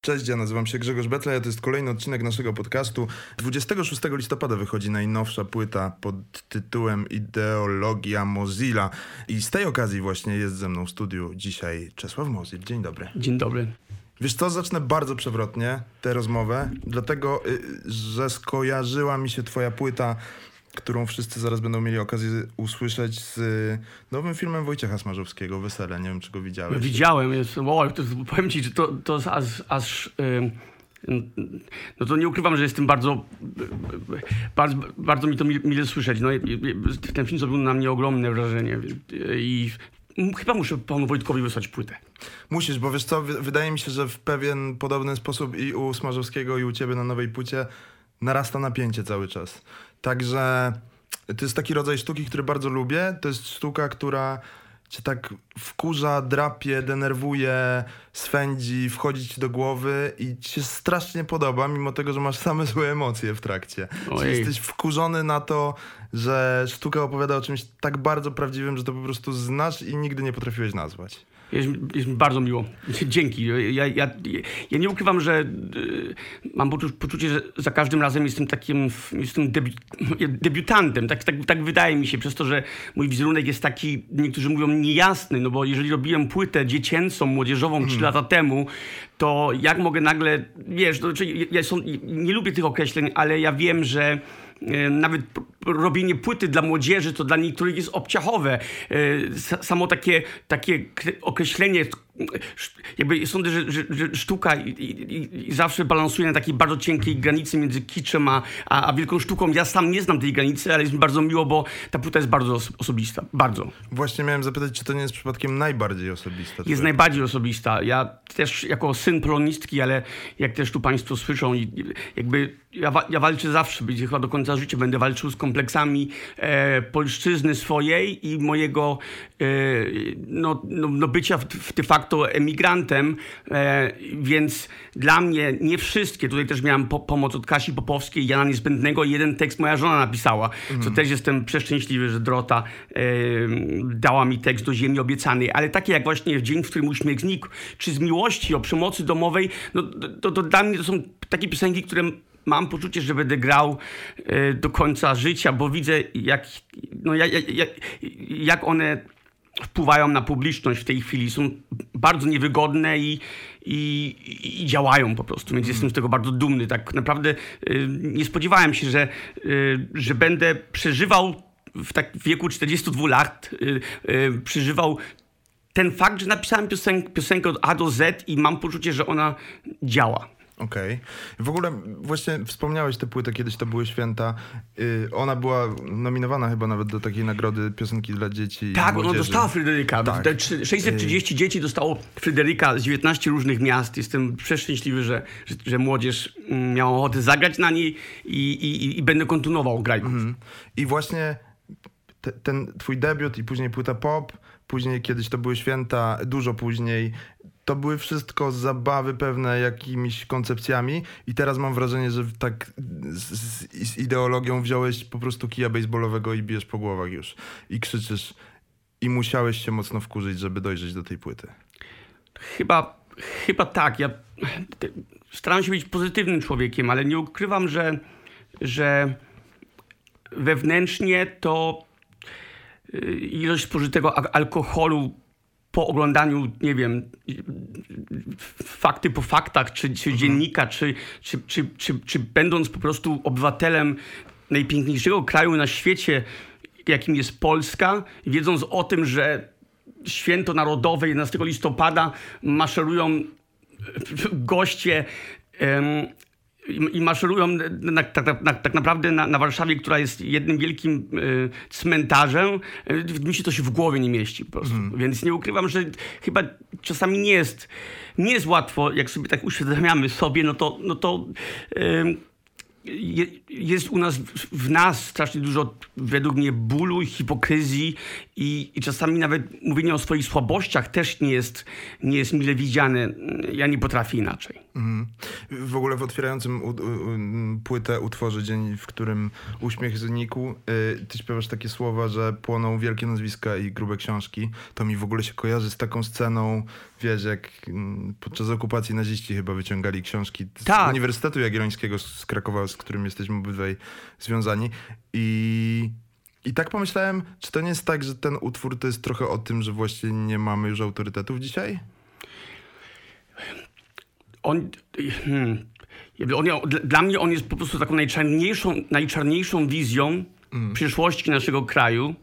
Cześć, ja nazywam się Grzegorz Betla, a to jest kolejny odcinek naszego podcastu. 26 listopada wychodzi najnowsza płyta pod tytułem Ideologia Mozilla i z tej okazji właśnie jest ze mną w studiu dzisiaj Czesław Mozil. Dzień dobry. Dzień dobry. Wiesz co, zacznę bardzo przewrotnie tę rozmowę, dlatego, y, że skojarzyła mi się twoja płyta którą wszyscy zaraz będą mieli okazję usłyszeć z nowym filmem Wojciecha Smarzowskiego, Wesele. Nie wiem, czy go widziałeś. Widziałem. Jest, wow, to, powiem ci, że to, to aż... aż no to nie ukrywam, że jestem bardzo, bardzo, bardzo mi to mile słyszeć. No, ten film zrobił na mnie ogromne wrażenie i chyba muszę panu Wojtkowi wysłać płytę. Musisz, bo wiesz co, wydaje mi się, że w pewien podobny sposób i u Smarzowskiego i u ciebie na nowej płycie narasta napięcie cały czas. Także to jest taki rodzaj sztuki, który bardzo lubię. To jest sztuka, która cię tak wkurza, drapie, denerwuje, swędzi, wchodzi ci do głowy i ci się strasznie podoba, mimo tego, że masz same złe emocje w trakcie. Jesteś wkurzony na to, że sztuka opowiada o czymś tak bardzo prawdziwym, że to po prostu znasz i nigdy nie potrafiłeś nazwać. Jest, jest mi bardzo miło. Dzięki. Ja, ja, ja nie ukrywam, że y, mam poczucie, że za każdym razem jestem takim jestem debi debiutantem. Tak, tak, tak wydaje mi się, przez to, że mój wizerunek jest taki, niektórzy mówią, niejasny, no bo jeżeli robiłem płytę dziecięcą, młodzieżową trzy hmm. lata temu, to jak mogę nagle, wiesz, to, znaczy, ja są, nie lubię tych określeń, ale ja wiem, że E, nawet robienie płyty dla młodzieży to dla niektórych jest obciachowe. E, samo takie, takie określenie jakby sądzę, że, że, że sztuka i, i, i, zawsze balansuje na takiej bardzo cienkiej granicy między kiczem a, a, a, wielką sztuką. Ja sam nie znam tej granicy, ale jest mi bardzo miło, bo ta płyta jest bardzo osobista. Bardzo. Właśnie miałem zapytać, czy to nie jest przypadkiem najbardziej osobista? Jest najbardziej osobista. Ja też jako syn polonistki, ale jak też tu państwo słyszą, jakby ja, ja walczę zawsze, będzie chyba do końca życia, będę walczył z kompleksami e, polszczyzny swojej i mojego e, no, no, no bycia w, w de facto emigrantem, e, więc dla mnie nie wszystkie, tutaj też miałem po, pomoc od Kasi Popowskiej, Jana Niezbędnego jeden tekst moja żona napisała, mhm. co też jestem przeszczęśliwy, że Drota e, dała mi tekst do Ziemi Obiecanej, ale takie jak właśnie w dzień, w którym uśmiech znikł, czy z miłości o przemocy domowej, no to, to dla mnie to są takie piosenki, które mam poczucie, że będę grał e, do końca życia, bo widzę, jak, no, jak, jak, jak one wpływają na publiczność w tej chwili. Są bardzo niewygodne i, i, i działają po prostu, więc mm. jestem z tego bardzo dumny. Tak naprawdę y, nie spodziewałem się, że, y, że będę przeżywał w tak wieku 42 lat, y, y, przeżywał ten fakt, że napisałem piosenkę, piosenkę od A do Z i mam poczucie, że ona działa. Okej. Okay. W ogóle właśnie wspomniałeś tę płytę, kiedyś to były święta. Yy, ona była nominowana chyba nawet do takiej nagrody piosenki dla dzieci. Tak, ona dostała Fryderyka. Tak. 630 yy. dzieci dostało Fryderyka z 19 różnych miast. Jestem przeszczęśliwy, że, że, że młodzież mm, miała ochotę zagrać na niej i, i, i będę kontynuował grać. Mhm. I właśnie te, ten twój debiut i później płyta pop, później kiedyś to były święta, dużo później to były wszystko zabawy pewne jakimiś koncepcjami i teraz mam wrażenie, że tak z, z, ideologią wziąłeś po prostu kija baseballowego i bijesz po głowach już i krzyczysz i musiałeś się mocno wkurzyć, żeby dojrzeć do tej płyty. Chyba, chyba tak. Ja staram się być pozytywnym człowiekiem, ale nie ukrywam, że, że wewnętrznie to y, ilość spożytego alkoholu po oglądaniu, nie wiem, fakty po faktach, czy, czy mhm. dziennika, czy, czy, czy, czy, czy będąc po prostu obywatelem najpiękniejszego kraju na świecie, jakim jest Polska, wiedząc o tym, że święto narodowe 11 listopada maszerują goście i maszerują na, tak, na, tak naprawdę na, na, Warszawie, która jest jednym wielkim y, cmentarzem, y, mi się to się w głowie nie mieści po prostu. Mm. Więc nie ukrywam, że chyba czasami nie jest, nie jest łatwo, jak sobie tak uświadamiamy sobie, no to, no to y, jest u nas, w nas strasznie dużo według mnie bólu hipokryzji i, i czasami nawet mówienie o swoich słabościach też nie jest, nie jest mile widziane. Ja nie potrafię inaczej. Mhm. W ogóle w otwierającym u, u, płytę utworze Dzień, w którym uśmiech znikł, y, ty śpiewasz takie słowa, że płoną wielkie nazwiska i grube książki. To mi w ogóle się kojarzy z taką sceną, wiesz, jak mm, podczas okupacji naziści chyba wyciągali książki z Tak. Uniwersytetu Jagiellońskiego z Krakowa, z którym jesteśmy obydwaj związani. I, I tak pomyślałem, czy to nie jest tak, że ten utwór to jest trochę o tym, że właśnie nie mamy już autorytetów dzisiaj? on, hmm, on, dla- mnie on jest po prostu taką najczarniejszą, najczarniejszą wizją przyszłości naszego kraju.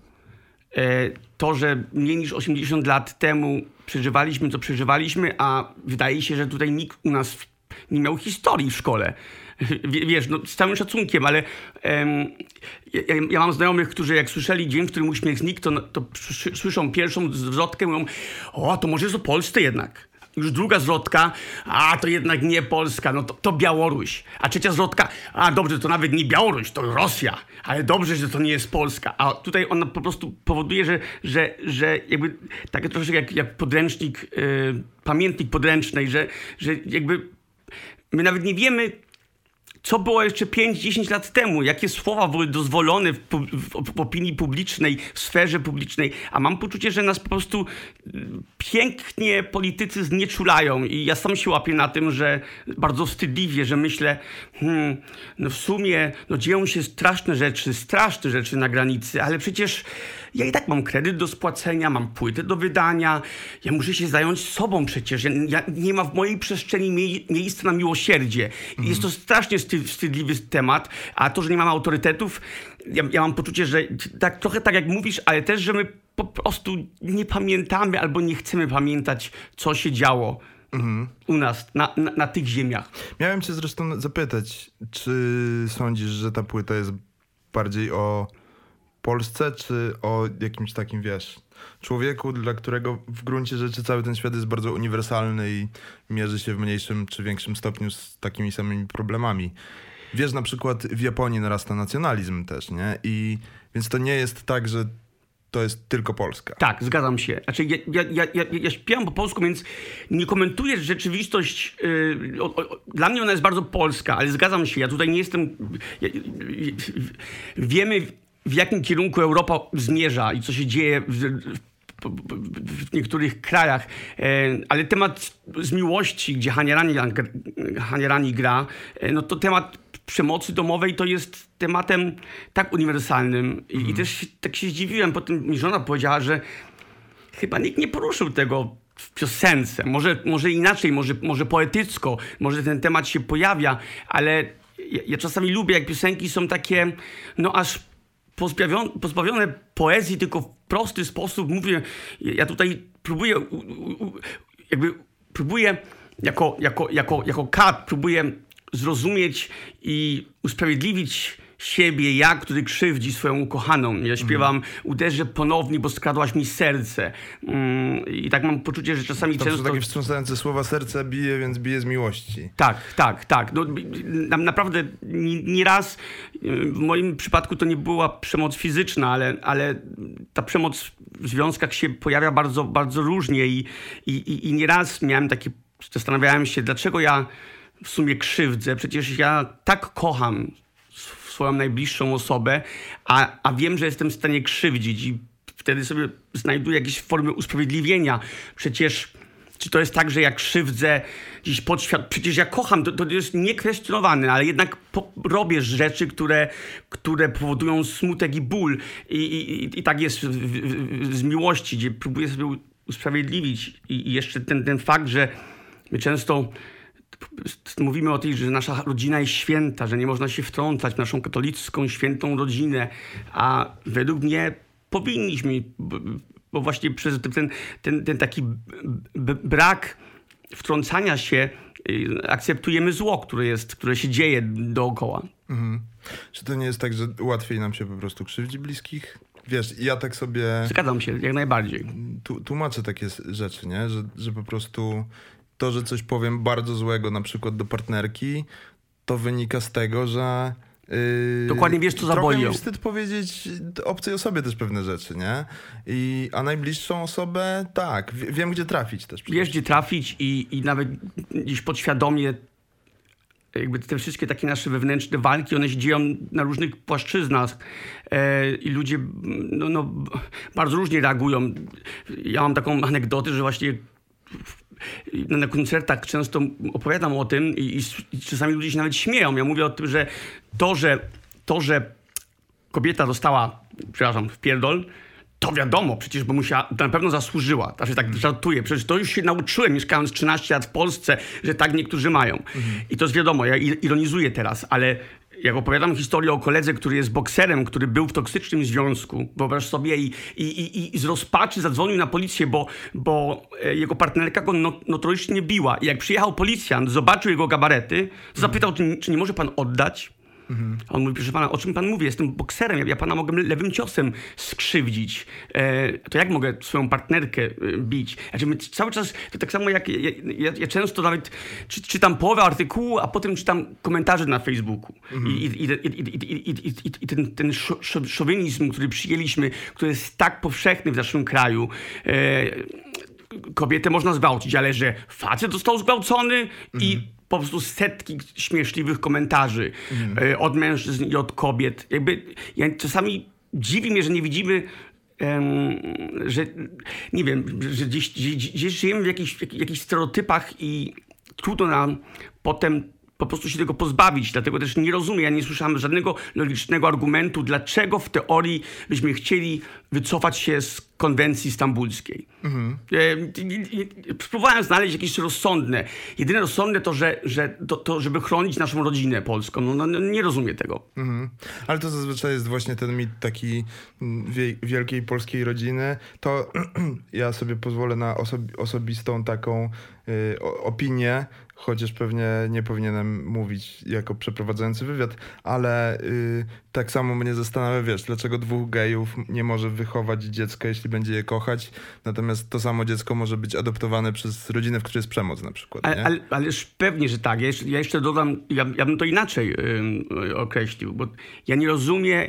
E, to, że mniej niż 80 lat temu przeżywaliśmy, co przeżywaliśmy, a wydaje się, że tutaj nikt u nas nie miał historii w szkole. Wie- Wiesz, no, z całym szacunkiem, ale em, ja, ja- mam znajomych, którzy jak słyszeli dzień, w którym uśmiech znikł, to, to przy- słyszą pierwszą zwrotkę mówią, o, to może jest o Polsce jednak. Już druga zwrotka, a to jednak nie Polska, no to, to Białoruś. A trzecia zwrotka, a dobrze, to nawet nie Białoruś, to Rosja, ale dobrze, że to nie jest Polska. A tutaj ona po prostu powoduje, że, że, że jakby tak troszkę jak, jak podręcznik, yy, pamiętnik podręcznej, że, że jakby my nawet nie wiemy, co było jeszcze 5-10 lat temu, jakie słowa były dozwolone w, w, w opinii publicznej, w sferze publicznej, a mam poczucie, że nas po prostu mm, pięknie politycy znieczulają. I ja sam się łapię na tym, że bardzo wstydliwie, że myślę, hmm, no w sumie no dzieją się straszne rzeczy, straszne rzeczy na granicy, ale przecież ja i tak mam kredyt do spłacenia, mam płytę do wydania, ja muszę się zająć sobą przecież. Ja, ja, nie ma w mojej przestrzeni mie, miejsca na miłosierdzie. I Jest to strasznie wstyd, wstydliwy temat, a to, że nie mamy autorytetów, ja, ja mam poczucie, że tak, trochę tak jak mówisz, ale też, że my po prostu nie pamiętamy albo nie chcemy pamiętać, co się działo u nas, na, na, na tych ziemiach. Miałem cię zresztą zapytać, czy sądzisz, że ta płyta jest bardziej o Polsce, czy o jakimś takim, wiesz, człowieku, dla którego w gruncie rzeczy cały ten świat jest bardzo uniwersalny i mierzy się w mniejszym czy większym stopniu z takimi samymi problemami. Wiesz, na przykład w Japonii narasta nacjonalizm też, nie? I więc to nie jest tak, że to jest tylko Polska. Tak, zgadzam się. Znaczy, ja, ja, ja, ja, ja śpiewam po polsku, więc nie komentuję rzeczywistość. Yy, o, o, dla mnie ona jest bardzo polska, ale zgadzam się. Ja tutaj nie jestem. Ja, wiemy, w jakim kierunku Europa zmierza i co się dzieje w, w, niektórych krajach, E, ale temat z miłości, gdzie Haniarani, Haniarani gra, e, no to temat przemocy domowej to jest tematem tak uniwersalnym I, i też tak się zdziwiłem, potem mi żona powiedziała, że chyba nikt nie poruszył tego w piosence. Może, może inaczej, może, może poetycko, może ten temat się pojawia, ale ja, ja czasami lubię, jak piosenki są takie, no aż pozbawione, pozbawione poezji, tylko w prosty sposób mówię. Ja tutaj próbuję, jakby próbuję jako, jako, jako, jako kat, próbuję zrozumieć i usprawiedliwić siebie, ja, który krzywdzi swoją ukochaną. Ja śpiewam, uderzę ponownie, bo skradłaś mi serce. Mm, I tak mam poczucie, że czasami To są często... takie wstrząsające słowa serce bije, więc bije z miłości. Tak, tak, tak. No, na, naprawdę ni- nieraz w moim przypadku to nie była przemoc fizyczna, ale, ale ta przemoc w związkach się pojawia bardzo, bardzo różnie i, i, i, nieraz miałem takie, zastanawiałem się, dlaczego ja w sumie krzywdzę. Przecież ja tak kocham swoją najbliższą osobę, a, a wiem, że jestem w stanie krzywdzić i wtedy sobie znajduję jakieś formy usprawiedliwienia. Przecież czy to jest tak, że jak krzywdzę gdzieś podświat... Przecież ja kocham, to, to jest niekwestionowane, ale jednak po, robię rzeczy, które, które powodują smutek i ból. I, i, i tak jest w, w, z miłości, gdzie próbuję sobie usprawiedliwić. I, i jeszcze ten, ten fakt, że my często mówimy o tej, że nasza rodzina jest święta, że nie można się wtrącać w naszą katolicką, świętą rodzinę, a według mnie powinniśmy, bo właśnie przez ten, ten, ten taki brak wtrącania się y, akceptujemy zło, które, jest, które się dzieje dookoła. Mhm. Czy to nie jest tak, że łatwiej nam się po prostu krzywdzi bliskich? Wiesz, ja tak sobie Zgadzam się, jak najbardziej. tłumaczę takie rzeczy, nie? Że, że po prostu to, że coś powiem bardzo złego na przykład do partnerki, to wynika z tego, że Yy, Dokładnie wiesz, co zaboli mi ją. wstyd powiedzieć obcej osobie też pewne rzeczy, nie? I, a najbliższą osobę, tak, wie- wiem gdzie trafić też. wiesz, gdzie trafić i, i nawet gdzieś podświadomie jakby te wszystkie takie nasze wewnętrzne walki, one się dzieją na różnych płaszczyznach e, i ludzie no, no, bardzo różnie reagują. Ja mam taką anegdotę, że właśnie na, koncertach często opowiadam o tym i, i, czasami ludzie się nawet śmieją. Ja mówię o tym, że to, że, to, że kobieta dostała, przepraszam, w pierdol, to wiadomo, przecież bo musiała, na pewno zasłużyła. Znaczy tak żartuję, przecież to już się nauczyłem, mieszkając 13 lat w Polsce, że tak niektórzy mają. I to jest wiadomo, ja ironizuję teraz, ale jak opowiadam historię o koledze, który jest bokserem, który był w toksycznym związku, wyobraź sobie, i, i, i, i z rozpaczy zadzwonił na policję, bo, bo e, jego partnerka go no, notorycznie biła. I jak przyjechał policjant, zobaczył jego gabarety, zapytał, czy, czy nie może pan oddać? Mhm. On mówi, proszę pana, o czym pan mówi? Jestem bokserem, ja, ja pana mogę lewym ciosem skrzywdzić. E, to jak mogę swoją partnerkę e, bić? Znaczy, my cały czas, to tak samo jak ja, ja, ja często nawet czy, czytam połowę artykułu, a potem czytam komentarze na Facebooku. Mhm. I, i, i, I, ten, ten szowinizm, który przyjęliśmy, który jest tak powszechny w naszym kraju, e, kobietę można zgwałcić, ale że facet został zgwałcony i mhm po prostu setki śmieszliwych komentarzy e, od mężczyzn i od kobiet. Jakby ja czasami dziwi mnie, że nie widzimy że nie wiem, że gdzieś, gdzieś, gdzieś żyjemy w jakichś, w jakichś stereotypach i trudno nam potem po prostu się tego pozbawić. Dlatego też nie rozumiem, ja nie słyszałem żadnego logicznego argumentu, dlaczego w teorii byśmy chcieli wycofać się z konwencji stambulskiej. E, i- i- Spróbowałem znaleźć jakieś rozsądne. Jedyne rozsądne to, że, że to, to żeby chronić naszą rodzinę polską. No, no, no, nie rozumiem tego. Mhm. Ale to zazwyczaj jest właśnie ten mit taki wie, wielkiej polskiej rodziny. To ja sobie pozwolę na osobi- osobistą taką y, opinię, chociaż pewnie nie powinienem mówić jako przeprowadzający wywiad, ale y, tak samo mnie zastanawia, wiesz, dlaczego dwóch gejów nie może wychować dziecka, jeśli będzie je kochać, natomiast to samo dziecko może być adoptowane przez rodzinę, w której jest przemoc na przykład. Ale, ale, ależ pewnie, że tak. Ja jeszcze, ja jeszcze dodam, ja, ja bym to inaczej ym, określił, bo ja nie rozumiem,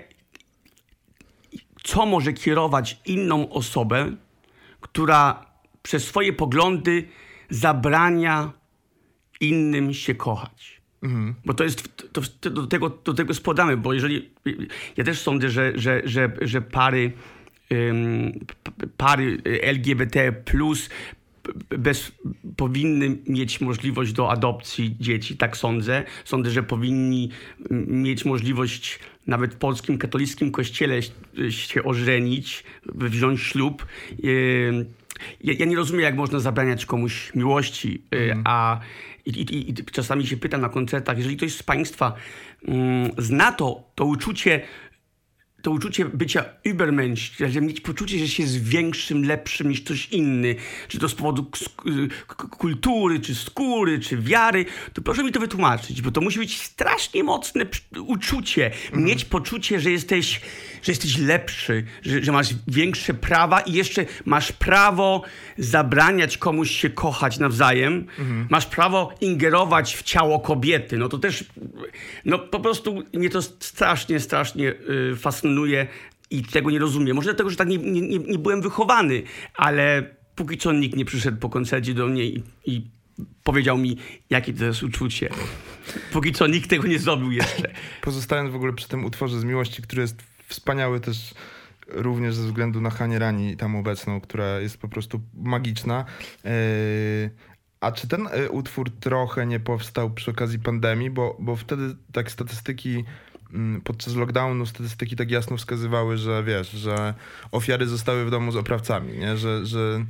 co może kierować inną osobę, która przez swoje poglądy zabrania innym się kochać. Bo to jest, to, to, do, tego, do tego spodamy, bo jeżeli, ja też sądzę, że, że, że, że pary, pary LGBT plus bez, powinny mieć możliwość do adopcji dzieci, tak sądzę. Sądzę, że powinni mieć możliwość nawet w polskim katolickim kościele się ożenić, wziąć ślub. Ja, ja nie rozumiem, jak można zabraniać komuś miłości, y, a i, i, i czasami się pytam na koncertach, jeżeli ktoś z Państwa mm, zna to, to uczucie, to uczucie bycia übermensch, że mieć poczucie, że się jest większym, lepszym niż ktoś inny, czy to z powodu kultury, czy skóry, czy wiary, to proszę mi to wytłumaczyć, bo to musi być strasznie mocne uczucie. Mieć poczucie, że jesteś, że jesteś lepszy, że, że masz większe prawa i jeszcze masz prawo zabraniać komuś się kochać nawzajem. Masz prawo ingerować w ciało kobiety. No to też, no po prostu mnie to strasznie, strasznie y, fascynuje i tego nie rozumiem. Może dlatego, że tak nie, nie, nie, byłem wychowany, ale póki co nikt nie przyszedł po koncercie do mnie i, i powiedział mi, jakie to jest uczucie. Póki co nikt tego nie zrobił jeszcze. Pozostając w ogóle przy tym utworze z miłości, który jest wspaniały też również ze względu na Hanie Rani tam obecną, która jest po prostu magiczna. Yy, a czy ten y, utwór trochę nie powstał przy okazji pandemii? Bo, bo wtedy tak statystyki podczas lockdownu statystyki tak jasno wskazywały, że wiesz, że ofiary zostały w domu z oprawcami, nie? Że, że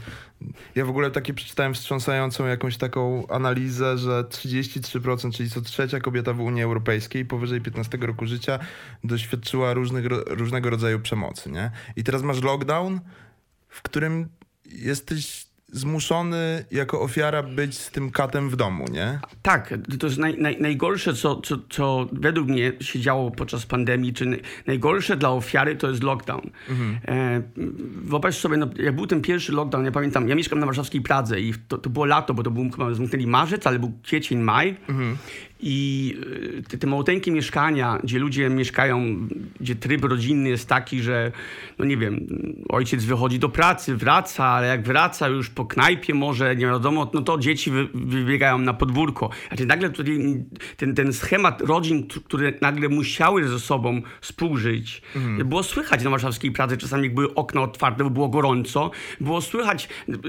ja w ogóle takie przeczytałem wstrząsającą jakąś taką analizę, że 33%, czyli co trzecia kobieta w Unii Europejskiej powyżej 15 roku życia doświadczyła różnych, różnego rodzaju przemocy, nie? I teraz masz lockdown, w którym jesteś zmuszony jako ofiara być z tym katem w domu, nie? Tak, to jest naj, naj, najgorsze, co, co, co według mnie się działo podczas pandemii, czy naj- najgorsze dla ofiary to jest lockdown. E, wyobraź sobie, no, jak był ten pierwszy lockdown, ja pamiętam, ja mieszkam na warszawskiej Pradze i to, to było lato, bo to był chyba zamknęli marzec, ale był kwiecień, maj I y, te, te małoteńkie mieszkania, gdzie ludzie mieszkają, gdzie tryb rodzinny jest taki, że no nie wiem, ojciec wychodzi do pracy, wraca, ale jak wraca już po knajpie może, nie wiadomo, no to dzieci wy, wybiegają na podwórko. Znaczy nagle tutaj ten, ten schemat rodzin, które nagle musiały ze sobą współżyć, mhm. było słychać na warszawskiej Pradze, czasami jak były okna otwarte, bo było gorąco, było słychać,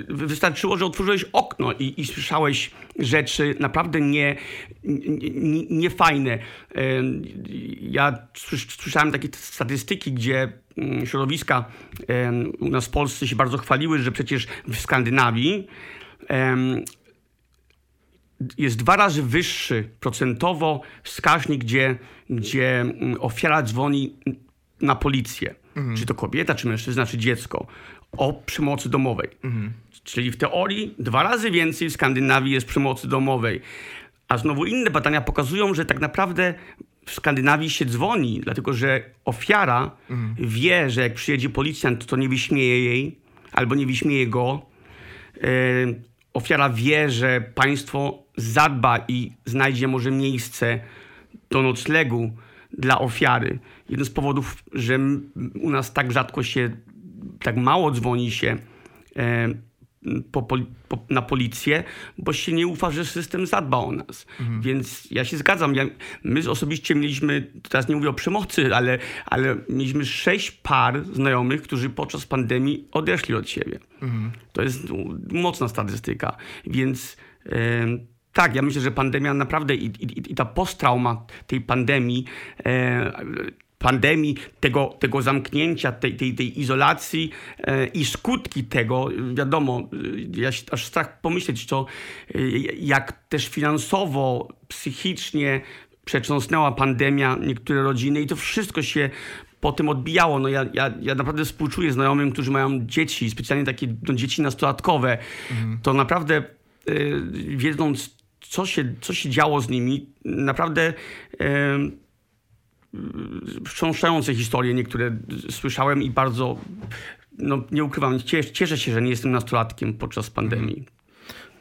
wystarczyło, że otworzyłeś okno i, i słyszałeś rzeczy naprawdę nie, nie, niefajne. Ja słyszałem takie statystyki, gdzie mm, środowiska u nas w Polsce się bardzo chwaliły, że przecież w Skandynawii jest dwa razy wyższy procentowo wskaźnik, gdzie, gdzie mm, ofiara dzwoni na policję. Mhm. Czy to kobieta, czy mężczyzna, czy dziecko. O przemocy domowej. Mhm. Czyli w teorii dwa razy więcej w Skandynawii jest przemocy domowej. A znowu inne badania pokazują, że tak naprawdę w Skandynawii się dzwoni, dlatego że ofiara mhm. wie, że jak przyjedzie policjant, to nie wyśmieje jej albo nie wyśmieje go. E, ofiara wie, że państwo zadba i znajdzie może miejsce do noclegu dla ofiary. Jeden z powodów, że u nas tak rzadko się, tak mało dzwoni się e, po, po, na policję, bo się nie ufa, że system zadba o nas. Mhm. Więc ja się zgadzam. Ja, my osobiście mieliśmy, teraz nie mówię o przemocy, ale, ale mieliśmy sześć par znajomych, którzy podczas pandemii odeszli od siebie. Mhm. To jest mocna statystyka. Więc tak, ja myślę, że pandemia naprawdę i, i, i ta posttrauma tej pandemii pandemii, tego, tego zamknięcia, tej, tej, tej izolacji e, i skutki tego, wiadomo, e, ja się, aż strach pomyśleć, to e, jak też finansowo, psychicznie przetrząsnęła pandemia niektóre rodziny i to wszystko się po tym odbijało. No ja, ja, ja naprawdę współczuję znajomym, którzy mają dzieci, specjalnie takie no, dzieci nastolatkowe. Mhm. To naprawdę wiedząc, co się, co się działo z nimi, naprawdę wstrząsające historie niektóre słyszałem i bardzo, no nie ukrywam, cieszę, cieszę się, że nie jestem nastolatkiem podczas pandemii.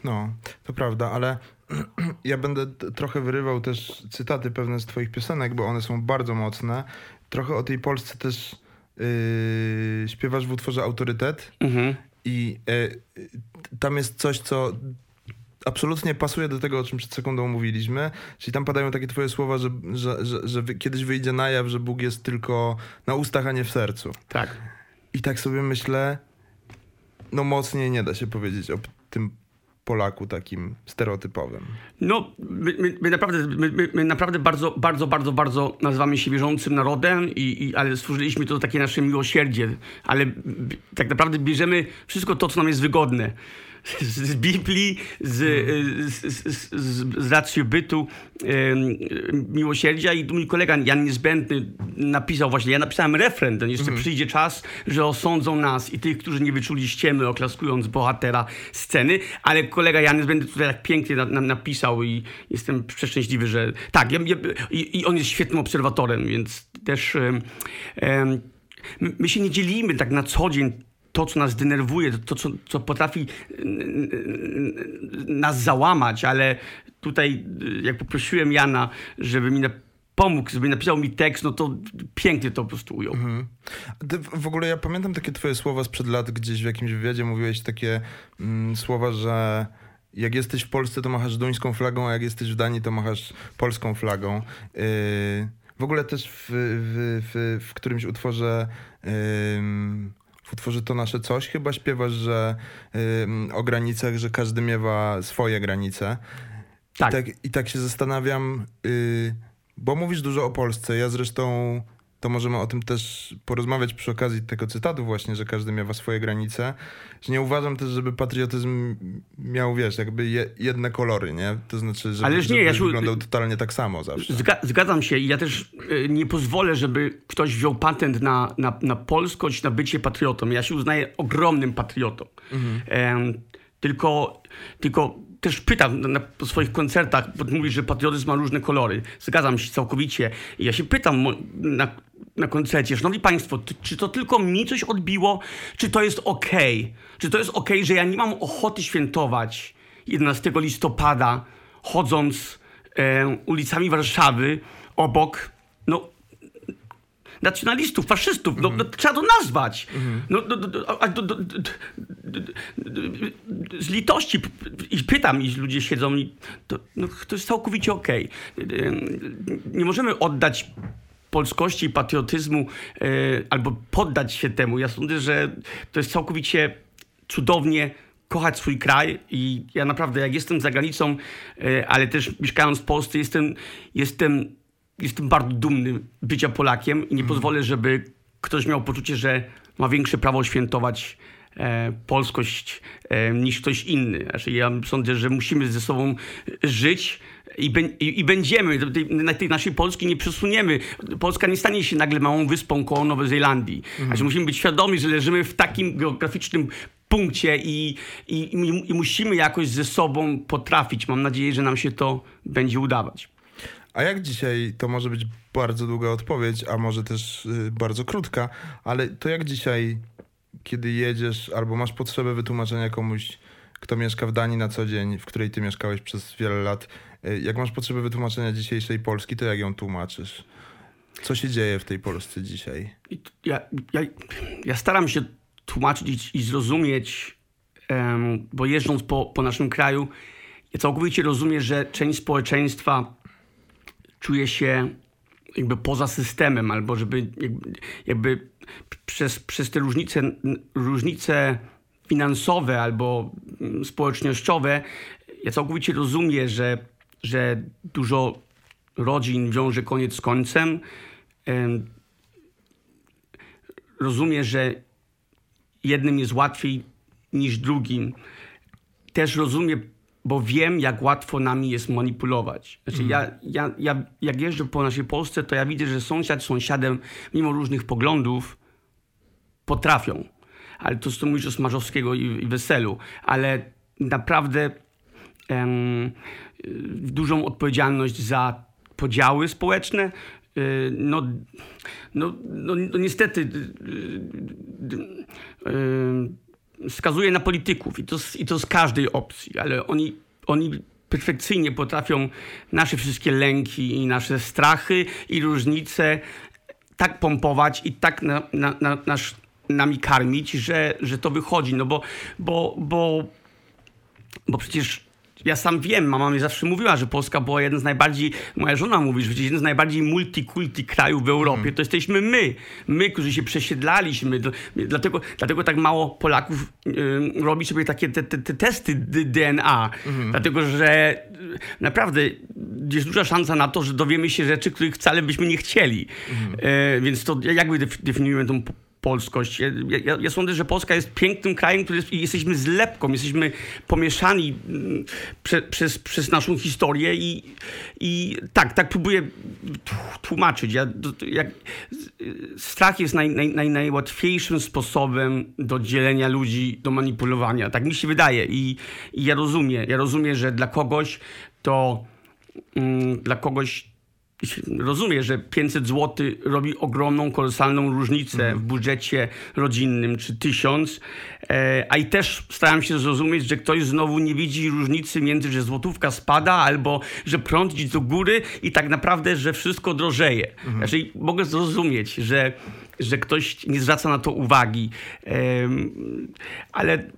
No, to prawda, ale ja będę trochę wyrywał też cytaty pewne z twoich piosenek, bo one są bardzo mocne. Trochę o tej Polsce też yy, śpiewasz w utworze Autorytet mhm. i yy, tam jest coś, co absolutnie pasuje do tego, o czym przed sekundą mówiliśmy. Czyli tam padają takie twoje słowa, że, że, że, że kiedyś wyjdzie na jaw, że Bóg jest tylko na ustach, a nie w sercu. Tak. I tak sobie myślę, no mocniej nie da się powiedzieć o tym Polaku takim stereotypowym. No, my, my, my naprawdę, my, my, naprawdę bardzo, bardzo, bardzo, bardzo nazywamy się wierzącym narodem, i, i, ale stworzyliśmy to takie nasze miłosierdzie, ale tak naprawdę bierzemy wszystko to, co nam jest wygodne z Biblii, z, z, z, z racji bytu miłosierdzia i mój kolega Jan Niezbędny napisał właśnie, ja napisałem refren, ten jeszcze mm. przyjdzie czas, że osądzą nas i tych, którzy nie wyczuli ściemy, oklaskując bohatera sceny, ale kolega Jan Niezbędny tutaj tak pięknie na, na, napisał i jestem przeszczęśliwy, że tak, ja, ja, i, i, on jest świetnym obserwatorem, więc też um, um, my się nie dzielimy tak na co dzień to, co nas denerwuje, to, co, co potrafi nas załamać, ale tutaj, jak poprosiłem Jana, żeby mi pomógł, żeby napisał mi tekst, no to pięknie to po prostu ujął. Mhm. W ogóle ja pamiętam takie twoje słowa sprzed lat, gdzieś w jakimś wywiadzie mówiłeś takie mm, słowa, że jak jesteś w Polsce, to machasz duńską flagą, a jak jesteś w Danii, to machasz polską flagą. Yy, w ogóle też w, w, w, w którymś utworze yy, w utworze To Nasze Coś chyba śpiewasz, że y, o granicach, że każdy miewa swoje granice. Tak. I tak, i tak się zastanawiam, y, bo mówisz dużo o Polsce. Ja zresztą to możemy o tym też porozmawiać przy okazji tego cytatu właśnie, że każdy miewa swoje granice. Że nie uważam też, żeby patriotyzm miał, wiesz, jakby je, jedne kolory, nie? To znaczy, żeby, Ależ nie, żeby ja się... wyglądał totalnie tak samo zawsze. Zga zgadzam się i ja też y, nie pozwolę, żeby ktoś wziął patent na, na, na polskość, na bycie patriotą. Ja się uznaję ogromnym patriotą. Mhm. tylko, tylko też pytam na, na swoich koncertach, bo mówisz, że patriotyzm ma różne kolory. Zgadzam się całkowicie. Ja się pytam na, na koncercie, szanowni państwo, czy to tylko mi coś odbiło, czy to jest ok? Czy to jest ok, że ja nie mam ochoty świętować 11 listopada, chodząc e, ulicami Warszawy obok, no, nacjonalistów, faszystów. No, no, trzeba to nazwać. Z litości i pytam, i ludzie siedzą i to, no, to jest całkowicie okej. Nie możemy oddać polskości i patriotyzmu e, albo poddać się temu. Ja sądzę, że to jest całkowicie cudownie kochać swój kraj i ja naprawdę jak jestem za granicą, e, ale też mieszkając w Polsce jestem, jestem, jestem bardzo dumny bycia Polakiem i nie pozwolę, żeby ktoś miał poczucie, że ma większe prawo świętować e, polskość e, niż ktoś inny. Znaczy, ja sądzę, że musimy ze sobą żyć i, bę- i, i będziemy. Tej, na tej naszej Polski nie przesuniemy. Polska nie stanie się nagle małą wyspą koło Nowej Zelandii. Znaczy, musimy być świadomi, że leżymy w takim geograficznym punkcie i, i, i musimy jakoś ze sobą potrafić. Mam nadzieję, że nam się to będzie udawać. A jak dzisiaj, to może być bardzo długa odpowiedź, a może też y, bardzo krótka, ale to jak dzisiaj, kiedy jedziesz albo masz potrzebę wytłumaczenia komuś, kto mieszka w Danii na co dzień, w której ty mieszkałeś przez wiele lat, y, jak masz potrzebę wytłumaczenia dzisiejszej Polski, to jak ją tłumaczysz? Co się dzieje w tej Polsce dzisiaj? Ja, ja, ja staram się tłumaczyć i, zrozumieć, bo jeżdżąc po, po naszym kraju, ja całkowicie rozumiem, że część społeczeństwa czuje się jakby poza systemem, albo żeby jakby, jakby przez, przez te różnice, różnice finansowe albo mm, społecznościowe, ja całkowicie rozumiem, że, że dużo rodzin wiąże koniec z końcem. Em, rozumiem, że jednym jest łatwiej niż drugim. Też rozumiem, bo wiem, jak łatwo nami jest manipulować. Znaczy, ja, ja, ja, jak jeżdżę po naszej Polsce, to ja widzę, że sąsiad sąsiadem, mimo różnych poglądów, potrafią. Ale to, co mówisz o Smarzowskiego i, i Weselu. Ale naprawdę em, y, dużą odpowiedzialność za podziały społeczne. y, No, no, no, no niestety y, skazuje na polityków i to, z, i to z każdej opcji, ale oni, oni perfekcyjnie potrafią nasze wszystkie lęki i nasze strachy i różnice tak pompować i tak na, na, na, nami karmić, że, że to wychodzi. No bo, bo, bo bo przecież ja sam wiem, mama mi zawsze mówiła, że Polska była jeden z najbardziej, moja żona mówi, że jeden z najbardziej multikulti krajów w Europie, to jesteśmy my. My, którzy się przesiedlaliśmy. Dlatego, dlatego tak mało Polaków y, robi sobie takie te, te, te testy DNA. Dlatego, że y, naprawdę jest duża szansa na to, że dowiemy się rzeczy, których wcale byśmy nie chcieli. E, więc to jak wy def- definiujemy tą polskość. Ja, ja, ja sądzę, że Polska jest pięknym krajem, który jest, jesteśmy zlepką, jesteśmy pomieszani mm, prze, przez, przez naszą historię i, i tak, tak próbuję tł- tłumaczyć. Ja, jak, strach jest naj, naj, naj, najłatwiejszym sposobem do dzielenia ludzi, do manipulowania. Tak mi się wydaje i, i ja rozumiem. Ja rozumiem, że dla kogoś to mm, dla kogoś rozumie, że 500 zł robi ogromną, kolosalną różnicę w budżecie rodzinnym, czy 1000, e, a i też staram się zrozumieć, że ktoś znowu nie widzi różnicy między, że złotówka spada, albo że prąd idzie do góry i tak naprawdę, że wszystko drożeje. Znaczy, mogę zrozumieć, że, że ktoś nie zwraca na to uwagi, ale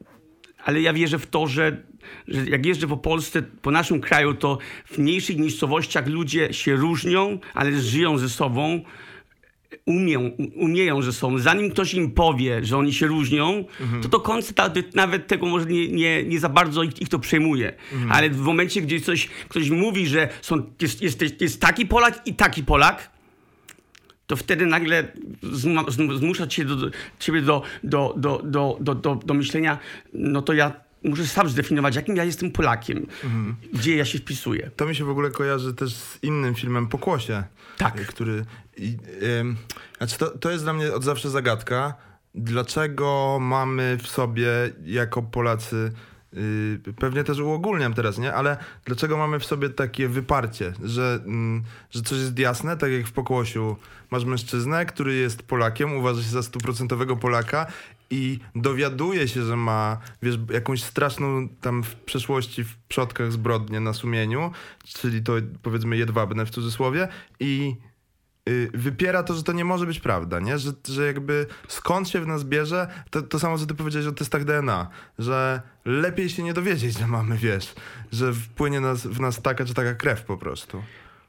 ale ja wierzę w to, że, że jak jeżdżę po Polsce, po naszym kraju, to w mniejszych miejscowościach ludzie się różnią, ale żyją ze sobą, umią, umieją ze sobą. Zanim ktoś im powie, że oni się różnią, to do końca ta, nawet tego może nie, nie, nie za bardzo ich, ich to przejmuje. Ale w momencie, gdzie coś, ktoś mówi, że są, jest, jest, jest taki Polak i taki Polak, to wtedy nagle zma- zm- zmusza cię do, do, ciebie do, do, do, do, do, do, do myślenia, no to ja muszę sam zdefiniować, jakim ja jestem Polakiem, gdzie ja się wpisuję. To mi się w ogóle kojarzy też z innym filmem Pokłosie. Tak. y, Który. I, ym, znaczy to, to jest dla mnie od zawsze zagadka. Dlaczego mamy w sobie jako Polacy pewnie też uogólniam teraz, nie? Ale dlaczego mamy w sobie takie wyparcie, że, mm, że coś jest jasne, tak jak w pokłosiu masz mężczyznę, który jest Polakiem, uważa się za stuprocentowego Polaka i dowiaduje się, że ma, wiesz, jakąś straszną tam w przeszłości, w przodkach zbrodnię na sumieniu, czyli to powiedzmy jedwabne w cudzysłowie i y, wypiera to, że to nie może być prawda, nie? Że, że jakby skąd się w nas bierze, to, to samo co ty powiedziałeś o testach DNA, że lepiej się nie dowiedzieć, że mamy, wiesz, że wpłynie nas, w nas taka czy taka krew po prostu.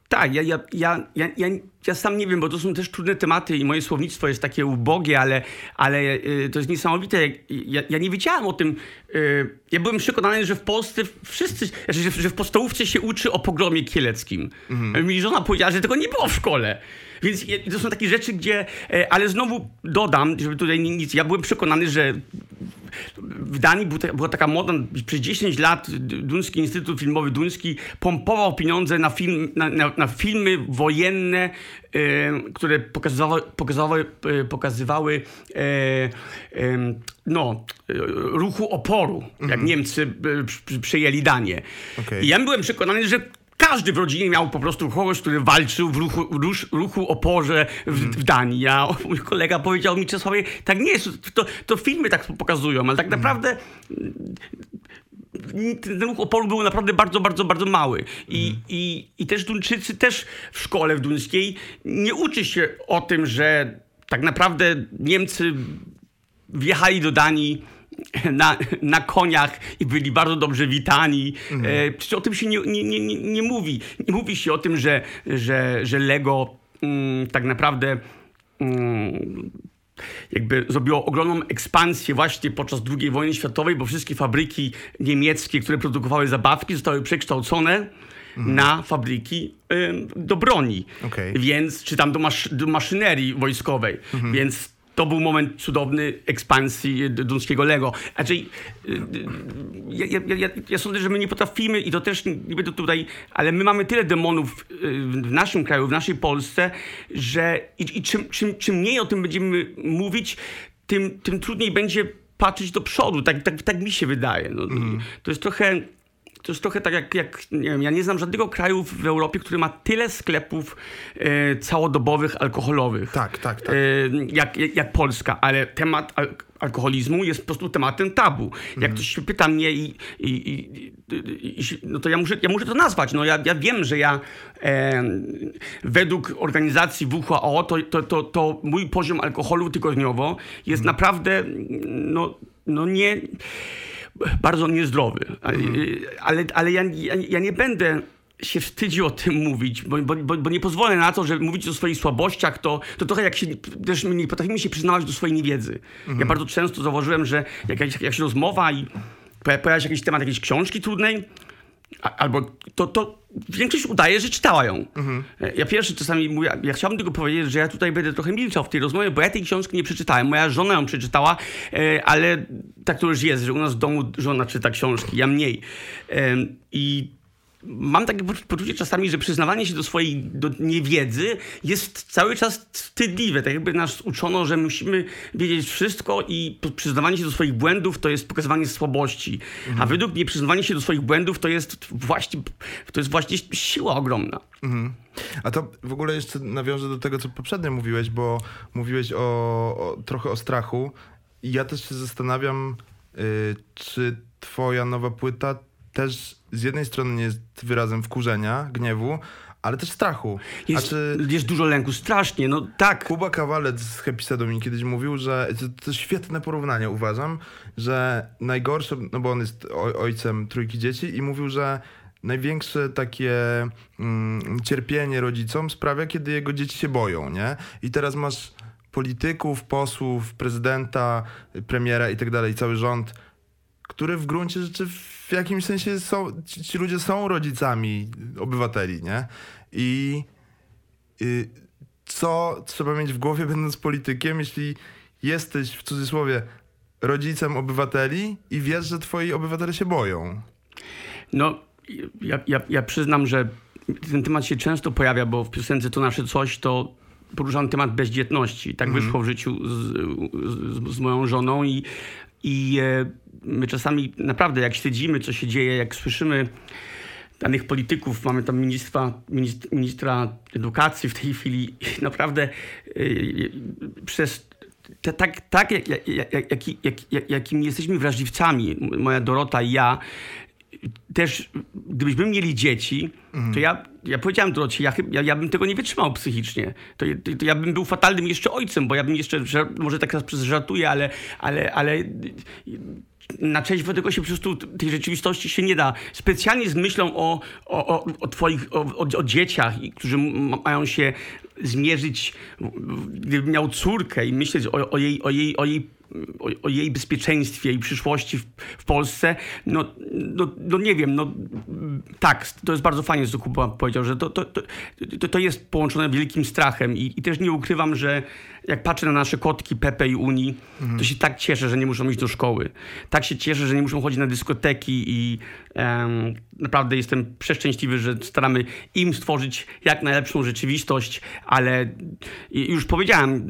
Tak, ja, ja, ja, ja, ja, ja sam nie wiem, bo to są też trudne tematy i moje słownictwo jest takie ubogie, ale, ale y, to jest niesamowite. Ja, ja nie wiedziałem o tym. Y, ja byłem przekonany, że w Polsce wszyscy, że, że w podstawówce się uczy o pogromie kieleckim. Mhm. Mi żona powiedziała, że tego nie było w szkole. Więc to są takie rzeczy, gdzie. E, ale znowu dodam, żeby tutaj nic. Ja byłem przekonany, że w Danii była taka moda, przez 10 lat Duński Instytut Filmowy Duński pompował pieniądze na, film, na, na, na filmy wojenne, e, które pokazywały, pokazywały, pokazywały e, no, ruchu oporu, jak mhm. Niemcy przejęli Danię. Okay. I ja byłem przekonany, że każdy w rodzinie miał po prostu kogoś, który walczył w ruchu, ruch, ruchu oporze w, mm. w Danii. A mój kolega powiedział mi, Czesławie, tak nie jest, to, to filmy tak pokazują, ale tak mm. naprawdę ten ruch oporu był naprawdę bardzo, bardzo, bardzo mały. I, mm. i, i też Duńczycy też w szkole w duńskiej nie uczy się o tym, że tak naprawdę Niemcy wjechali do Danii na, na koniach i byli bardzo dobrze witani. Mhm. E, o tym się nie, nie, nie, nie mówi. Nie mówi się o tym, że, że, że Lego mm, tak naprawdę mm, jakby zrobiło ogromną ekspansję właśnie podczas II wojny światowej, bo wszystkie fabryki niemieckie, które produkowały zabawki, zostały przekształcone mhm. na fabryki y, do broni. Okay. Więc, czy tam do, masz, do maszynerii wojskowej. Mhm. Więc to był moment cudowny ekspansji duńskiego Lego. Znaczy, ja, ja, ja, ja, sądzę, że my nie potrafimy i to też nie będę tutaj, ale my mamy tyle demonów w naszym kraju, w naszej Polsce, że i, i czym, czym, czym mniej o tym będziemy mówić, tym, tym trudniej będzie patrzeć do przodu. Tak, tak, tak mi się wydaje. No, mm. To jest trochę to jest trochę tak jak, jak nie wiem, ja nie znam żadnego kraju w Europie, który ma tyle sklepów e, całodobowych alkoholowych. Tak, tak, tak. E, jak, jak, Polska, ale temat al alkoholizmu jest po prostu tematem tabu. Mhm. Jak ktoś się pyta mnie i, i, i, i, no to ja muszę, ja muszę to nazwać. No ja, ja wiem, że ja e, według organizacji WHO to, to, to, to mój poziom alkoholu tygodniowo jest mhm. naprawdę no, no nie bardzo niezdrowy. Mhm. Ale, ale ja, ja, ja nie będę się wstydził o tym mówić, bo, bo, bo, nie pozwolę na to, że mówić o swoich słabościach, to, to trochę jak się, też nie potrafimy się przyznawać do swojej niewiedzy. Mhm. Ja bardzo często zauważyłem, że jak jakaś rozmowa i pojawia się jakiś temat jakiejś książki trudnej, albo to, to większość udaje, że czytała ją. Mhm. Ja pierwszy czasami mówię, ja chciałbym tylko powiedzieć, że ja tutaj będę trochę milczał w tej rozmowie, bo ja tej książki nie przeczytałem. Moja żona ją przeczytała, e, ale tak to już jest, że u nas w domu żona czyta książki, ja mniej. I mam takie poczucie czasami, że przyznawanie się do swojej do niewiedzy jest cały czas wstydliwe. Tak jakby nas uczono, że musimy wiedzieć wszystko i przyznawanie się do swoich błędów to jest pokazywanie słabości. Mhm. A według mnie przyznawanie się do swoich błędów to jest właśnie, to jest właśnie siła ogromna. Mhm. A to w ogóle jeszcze nawiążę do tego, co poprzednio mówiłeś, bo mówiłeś o, o trochę o strachu. I ja też się zastanawiam, yy, czy twoja nowa płyta też z jednej strony nie jest wyrazem wkurzenia, gniewu, ale też strachu. Jest, czy... jest dużo lęku, strasznie, no tak. Kuba Kawalec z Happy mi kiedyś mówił, że to, to świetne porównanie uważam, że najgorsze, no bo on jest ojcem trójki dzieci i mówił, że największe takie mm, cierpienie rodzicom sprawia, kiedy jego dzieci się boją, nie? I teraz masz polityków, posłów, prezydenta, premiera i tak dalej, cały rząd, który w gruncie rzeczy w jakimś sensie są, ci, ci ludzie są rodzicami obywateli, nie? I y, co trzeba mieć w głowie, będąc politykiem, jeśli jesteś w cudzysłowie rodzicem obywateli i wiesz, że twoi obywatele się boją? No, ja, ja, ja przyznam, że ten temat się często pojawia, bo w piosence To Nasze Coś to poruszam temat bezdzietności. Tak mm. wyszło w życiu z, z, z moją żoną i I e, my czasami naprawdę, jak śledzimy, co się dzieje, jak słyszymy danych polityków, mamy tam ministra, ministra edukacji w tej chwili, naprawdę y, przez te, tak, tak jak, jak, jak, jak, jakimi jesteśmy wrażliwcami, moja Dorota i ja, też gdybyśmy mieli dzieci, to ja, ja powiedziałem Dorocie, ja, ja, ja bym tego nie wytrzymał psychicznie. To, to, to, ja bym był fatalnym jeszcze ojcem, bo ja bym jeszcze, może tak teraz żartuję, ale, ale, ale na część tego się po prostu tej rzeczywistości się nie da. Specjalnie z myślą o, o, o, twoich, o, o, o dzieciach, którzy mają się zmierzyć, gdybym miał córkę i myśleć o, o, jej, o, jej, o jej o, o, jej bezpieczeństwie i przyszłości w, w Polsce, no, no, no, nie wiem, no tak, to jest bardzo fajnie, co Kuba powiedział, że to, to, to, to jest połączone wielkim strachem i, i też nie ukrywam, że jak patrzę na nasze kotki Pepe i Uni, mhm. to się tak cieszę, że nie muszą iść do szkoły. Tak się cieszę, że nie muszą chodzić na dyskoteki i naprawdę jestem przeszczęśliwy, że staramy im stworzyć jak najlepszą rzeczywistość, ale już powiedziałem,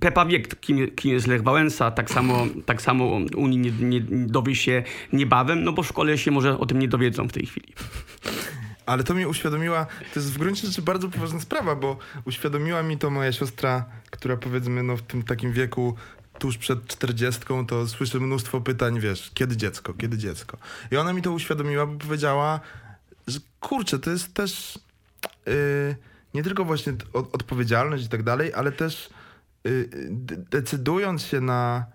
Pepa wie, kim, kim jest Lech Wałęsa, tak samo, tak samo Unii nie, nie dowie się niebawem, no bo w szkole się może o tym nie dowiedzą w tej chwili. Ale to mi uświadomiła, to jest w gruncie rzeczy bardzo poważna sprawa, bo uświadomiła mi to moja siostra, która powiedzmy no, w tym takim wieku tuż przed czterdziestką, to słyszę mnóstwo pytań, wiesz, kiedy dziecko, kiedy dziecko. I ona mi to uświadomiła, bo powiedziała, że kurczę, to jest też yy, nie tylko właśnie od, odpowiedzialność i tak dalej, ale też yy, decydując się na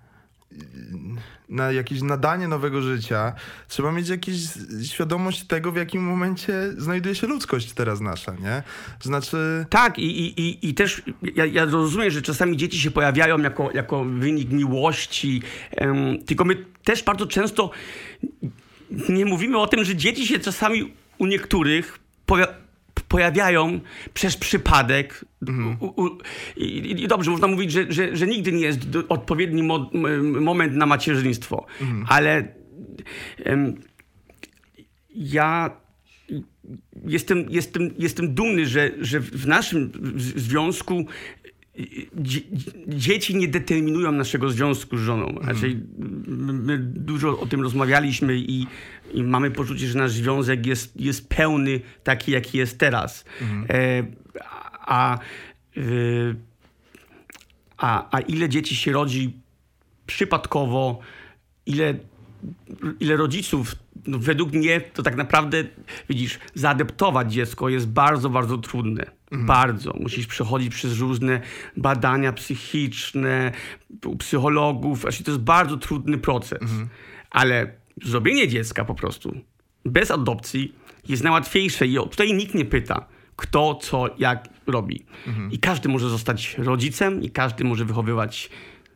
na jakieś nadanie nowego życia, trzeba mieć jakąś świadomość tego, w jakim momencie znajduje się ludzkość teraz nasza, nie? Znaczy... Tak i, i, i też ja, ja rozumiem, że czasami dzieci się pojawiają jako, jako wynik miłości, um, tylko my też bardzo często nie mówimy o tym, że dzieci się czasami u niektórych pojawiają przez przypadek. Mhm. U, u, i, i, dobrze, można mówić, że, że, że nigdy nie jest odpowiedni mo, moment na macierzyństwo, mhm. ale ja jestem, jestem, jestem dumny, że, że w naszym związku dzieci nie determinują naszego związku z żoną. Mhm. Znaczy, my dużo o tym rozmawialiśmy i, i, mamy poczucie, że nasz związek jest, jest pełny taki, jaki jest teraz. Mhm. E, a, e, a, a ile dzieci się rodzi przypadkowo, ile, ile rodziców no według mnie to tak naprawdę, widzisz, zaadaptować dziecko jest bardzo, bardzo trudne. Mhm. Bardzo. Musisz przechodzić przez różne badania psychiczne, u psychologów. Znaczy, to jest bardzo trudny proces. Mhm. Ale zrobienie dziecka po prostu bez adopcji jest najłatwiejsze i tutaj nikt nie pyta, kto, co, jak robi. Mhm. I każdy może zostać rodzicem i każdy może wychowywać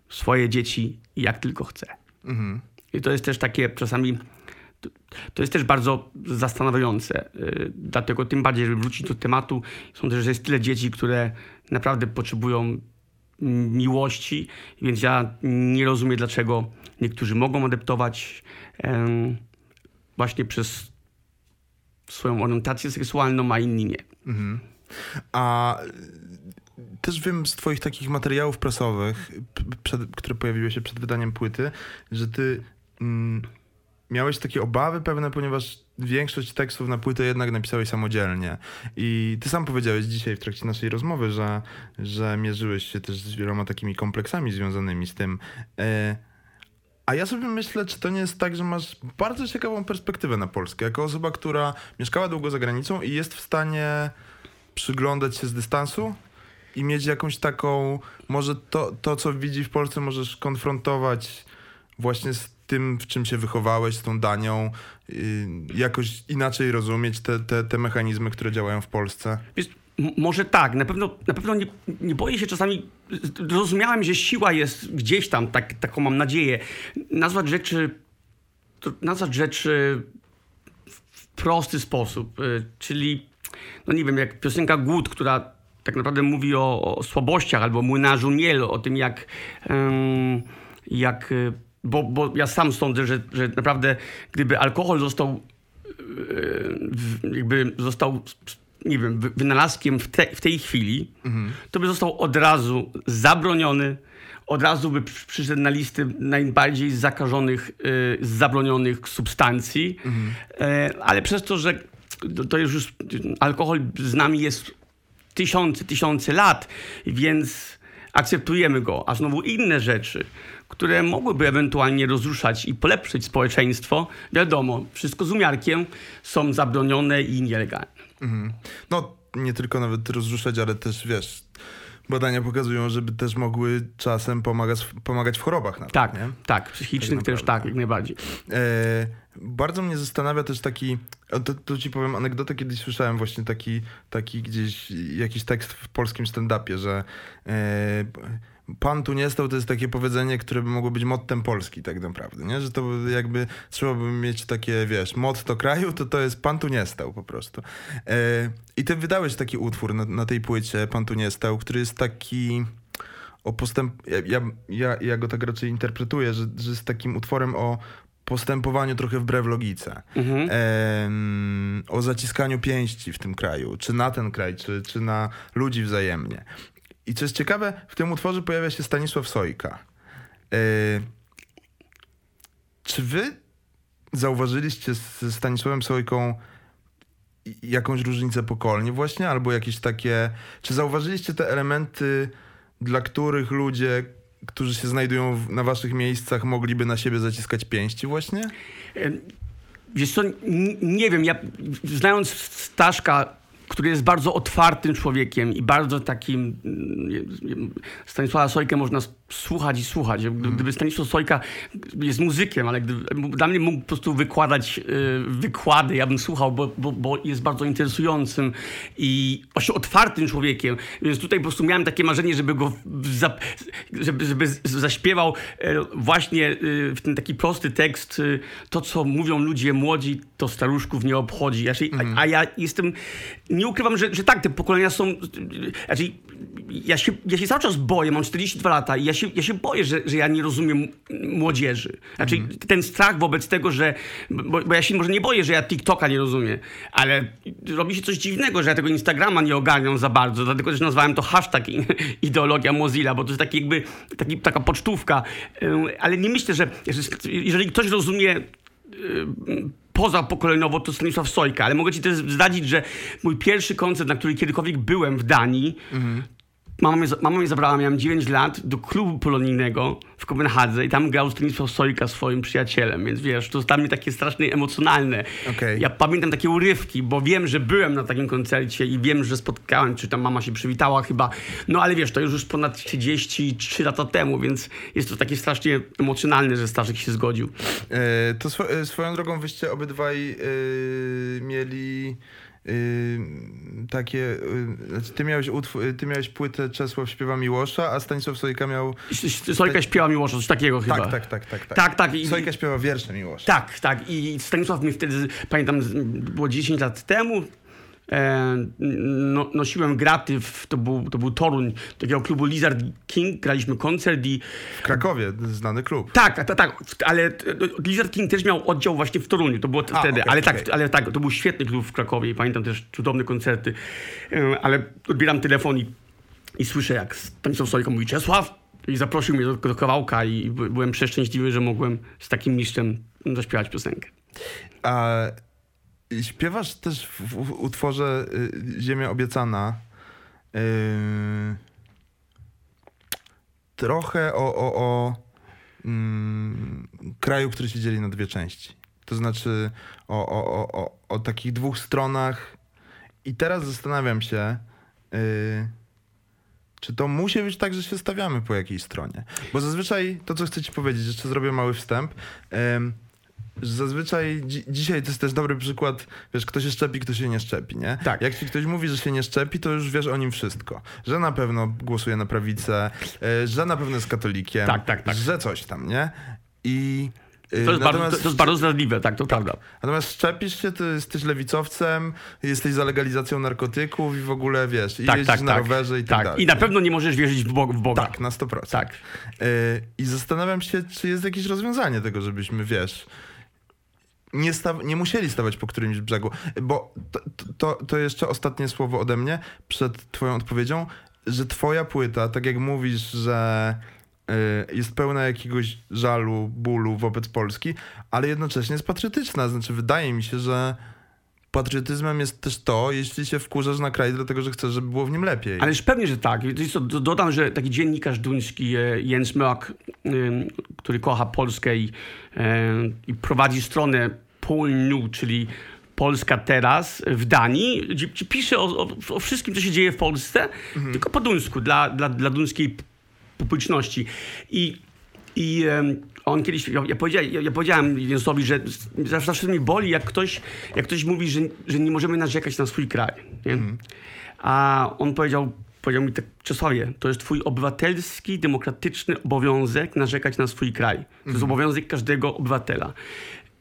swoje dzieci jak tylko chce. Mhm. I to jest też takie czasami to jest też bardzo zastanawiające. Y, dlatego tym bardziej, żeby wrócić do tematu, sądzę, że jest tyle dzieci, które naprawdę potrzebują miłości, więc ja nie rozumiem, dlaczego niektórzy mogą adaptować właśnie przez swoją orientację seksualną, a inni nie. Mhm. A też wiem z twoich takich materiałów prasowych, przed, które pojawiły się przed wydaniem płyty, że ty... Mm, miałeś takie obawy pewne, ponieważ większość tekstów na płytę jednak napisałeś samodzielnie. I ty sam powiedziałeś dzisiaj w trakcie naszej rozmowy, że, że mierzyłeś się też z wieloma takimi kompleksami związanymi z tym. E, a ja sobie myślę, czy to nie jest tak, że masz bardzo ciekawą perspektywę na Polskę, jako osoba, która mieszkała długo za granicą i jest w stanie przyglądać się z dystansu i mieć jakąś taką, może to, to co widzi w Polsce możesz konfrontować właśnie z tym, w czym się wychowałeś, z tą danią, y, jakoś inaczej rozumieć te, te, te mechanizmy, które działają w Polsce? Wiesz, może tak, na pewno, na pewno nie, nie boję się czasami. Zrozumiałem, że siła jest gdzieś tam, tak, taką mam nadzieję. Nazwać rzeczy, nazwać rzeczy w prosty sposób, y, czyli, no nie wiem, jak piosenka Głód, która tak naprawdę mówi o, o słabościach, albo Młynarzu Miel, o tym jak, jak y, bo, bo ja sam sądzę, że, że naprawdę gdyby alkohol został e, jakby został nie wiem, wynalazkiem w, te, w tej chwili, mhm. to by został od razu zabroniony, od razu by przy- przyszedł na listy najbardziej zakażonych, y, zabronionych substancji. E, ale przez to, że to- to już, już alkohol z nami jest tysiące, tysiące lat, więc akceptujemy go. A znowu inne rzeczy, które mogłyby ewentualnie rozruszać i polepszyć społeczeństwo, wiadomo, wszystko z umiarkiem, są zabronione i nielegalne. No, nie tylko nawet rozruszać, ale też, wiesz, badania pokazują, żeby też mogły czasem pomagać, pomagać w chorobach nawet, Tak, nie? tak, psychicznych Tak też tak, jak najbardziej. E, bardzo mnie zastanawia też taki, to, to ci powiem anegdotę, kiedyś słyszałem właśnie taki, taki gdzieś jakiś tekst w polskim stand-upie, że e, pan tu nie stał, to jest takie powiedzenie, które by mogło być mottem Polski tak naprawdę, nie? Że to jakby trzeba by mieć takie, wiesz, motto kraju, to to jest pan tu nie stał po prostu. E, I ty wydałeś taki utwór na, na tej płycie, pan tu nie stał, który jest taki o postęp... Ja, ja, ja, ja go tak raczej interpretuję, że, że jest takim utworem o postępowaniu trochę wbrew logice. Mhm. O zaciskaniu pięści w tym kraju, czy na ten kraj, czy, czy na ludzi wzajemnie. I co jest ciekawe, w tym utworze pojawia się Stanisław Sojka. E, czy wy zauważyliście ze Stanisławem Sojką jakąś różnicę pokoleń właśnie, albo jakieś takie... Czy zauważyliście te elementy, dla których ludzie, którzy się znajdują na waszych miejscach, mogliby na siebie zaciskać pięści właśnie? E, Wiesz co, nie wiem, ja znając Staszka, który jest bardzo otwartym człowiekiem i bardzo takim... mm, Stanisława Sojkę można słuchać i słuchać. Gdy- Gdyby Stanisław Sojka jest muzykiem, ale gdyby, dla mnie mógł po prostu wykładać y, wykłady, ja bym słuchał, bo, bo, bo jest bardzo interesującym i właśnie otwartym człowiekiem. Więc tutaj po prostu miałem takie marzenie, żeby go za, żeby, żeby zaśpiewał e, właśnie y, w ten taki prosty tekst y, to, co mówią ludzie młodzi, to staruszków nie obchodzi. A, a ja jestem, nie ukrywam, że, że tak, te pokolenia są, znaczy, ja się, ja się cały czas boję, mam 42 lata i ja się, ja się boję, że, że ja nie rozumiem młodzieży. Znaczy, ten strach wobec tego, że, bo, bo ja się może nie boję, że ja TikToka nie rozumiem, ale robi się coś dziwnego, że ja tego Instagrama nie ogarniam za bardzo, dlatego też nazwałem to hashtag ideologia Mozilla, bo to jest taki jakby, taki, taka pocztówka, Ym, ale nie myślę, że że jeżeli ktoś rozumie pozapokoleniowo to Stanisław Sojka, ale mogę ci też zdradzić, że mój pierwszy koncert, na który kiedykolwiek byłem w Danii, mama, mnie, za- mama mnie zabrała, miałem 9 lat, do klubu polonijnego w Kopenhadze i tam grał Stanisław Sojka swoim przyjacielem, więc wiesz, to jest dla mnie takie strasznie emocjonalne. Okej. Ja pamiętam takie urywki, bo wiem, że byłem na takim koncercie i wiem, że spotkałem, czy tam mama się przywitała chyba, no ale wiesz, to już już ponad 33 lata temu, więc jest to takie strasznie emocjonalne, że Staszek się zgodził. E, to swo- e, swoją drogą wyście obydwaj e, mieli takie... e, znaczy ty, miałeś utw- ty miałeś płytę Czesław śpiewa Miłosza, a Stanisław Sojka miał... Sojka śpiewa Miłosza, coś takiego chyba. Tak, tak, tak, tak. tak. Tak, tak. I, Sojka śpiewa wiersze Miłosza. tak, tak. I Stanisław mnie wtedy, pamiętam, było 10 lat temu, no, nosiłem graty, w, to, był, to był Toruń, takiego klubu Lizard King, graliśmy koncert i W Krakowie, znany klub. tak, tak, tak, ale e, Lizard King też miał oddział właśnie w Toruniu, to było A, wtedy, okej, ale, tak, okej. ale tak, to był świetny klub w Krakowie i pamiętam też cudowne koncerty, E, ale odbieram telefon i, i słyszę jak Stanisław Sojko mówi Czesław i zaprosił mnie do, do kawałka i by- byłem przeszczęśliwy, że mogłem z takim mistrzem zaśpiewać piosenkę. A śpiewasz też w, w utworze y, Ziemia obiecana y, trochę o, o, o mm, kraju, który się dzieli na dwie części. To znaczy o, o, o, o, takich dwóch stronach. I teraz zastanawiam się, y, czy to musi być tak, że się stawiamy po jakiej stronie. Bo zazwyczaj to, co chcę ci powiedzieć, jeszcze zrobię mały wstęp. że zazwyczaj dzi- dzisiaj to jest też dobry przykład, wiesz, kto się szczepi, kto się nie szczepi, nie? Tak. Jak ci ktoś mówi, że się nie szczepi, to już wiesz o nim wszystko. Że na pewno głosuje na prawicę, e, że na pewno jest katolikiem, Tak, tak, tak. że coś tam, nie? I e, To jest, bardzo, to, to jest bardzo zdradliwe, tak, to prawda. Natomiast szczepisz się, to jesteś lewicowcem, jesteś za legalizacją narkotyków i w ogóle, wiesz, i Tak, jeździsz tak, na tak. rowerze i tak, tak. dalej. I na pewno nie możesz wierzyć w Boga. W Boga. Tak, na 100%. Tak. E, I zastanawiam się, czy jest jakieś rozwiązanie tego, żebyśmy, wiesz, nie, staw- nie musieli stawać po którymś brzegu. Bo to, to, to jeszcze ostatnie słowo ode mnie przed twoją odpowiedzią, że twoja płyta, tak jak mówisz, że y, jest pełna jakiegoś żalu, bólu wobec Polski, ale jednocześnie jest patriotyczna. Znaczy, wydaje mi się, że patriotyzmem jest też to, jeśli się wkurzasz na kraj, dlatego że chcesz, żeby było w nim lepiej. Ależ pewnie, że tak. Co, do- Dodam, że taki dziennikarz duński e, Jens ym, który kocha Polskę i, e, i prowadzi stronę Polnu, czyli Polska teraz w Danii, gdzie, gdzie pisze o, o, o wszystkim, co się dzieje w Polsce, tylko po duńsku, dla, dla, dla duńskiej publiczności. I, i on kiedyś, ja, ja, powiedziałem, ja, ja powiedziałem Jensowi, że zawsze, zawsze mi boli, jak ktoś, jak ktoś mówi, że, że nie możemy narzekać na swój kraj. Nie? A on powiedział, powiedział mi tak, Czesławie, to jest twój obywatelski, demokratyczny obowiązek narzekać na swój kraj. To jest obowiązek każdego obywatela.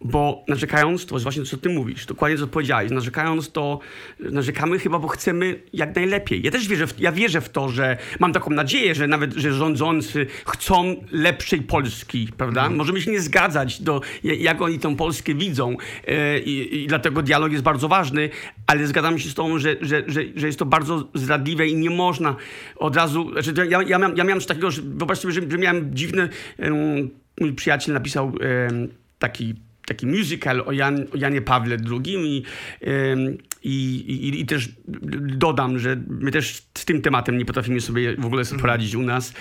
Bo narzekając, to właśnie to, co ty mówisz, dokładnie co powiedziałeś, narzekając to, narzekamy chyba, bo chcemy jak najlepiej. Ja też wierzę w, ja wierzę w to, że mam taką nadzieję, że nawet, że rządzący chcą lepszej Polski, prawda? Możemy się nie zgadzać, do, jak oni tę Polskę widzą e, i, i dlatego dialog jest bardzo ważny, ale zgadzam się z tobą, że, że, że, że jest to bardzo zdradliwe i nie można od razu, znaczy ja, ja, miałem, ja miałem coś takiego, że wyobraź sobie, że, że miałem dziwny, em, mój przyjaciel napisał em, taki taki musical o, Jan, o Janie Pawle II i, i, i, i też dodam, że my też z tym tematem nie potrafimy sobie w ogóle sobie poradzić u nas,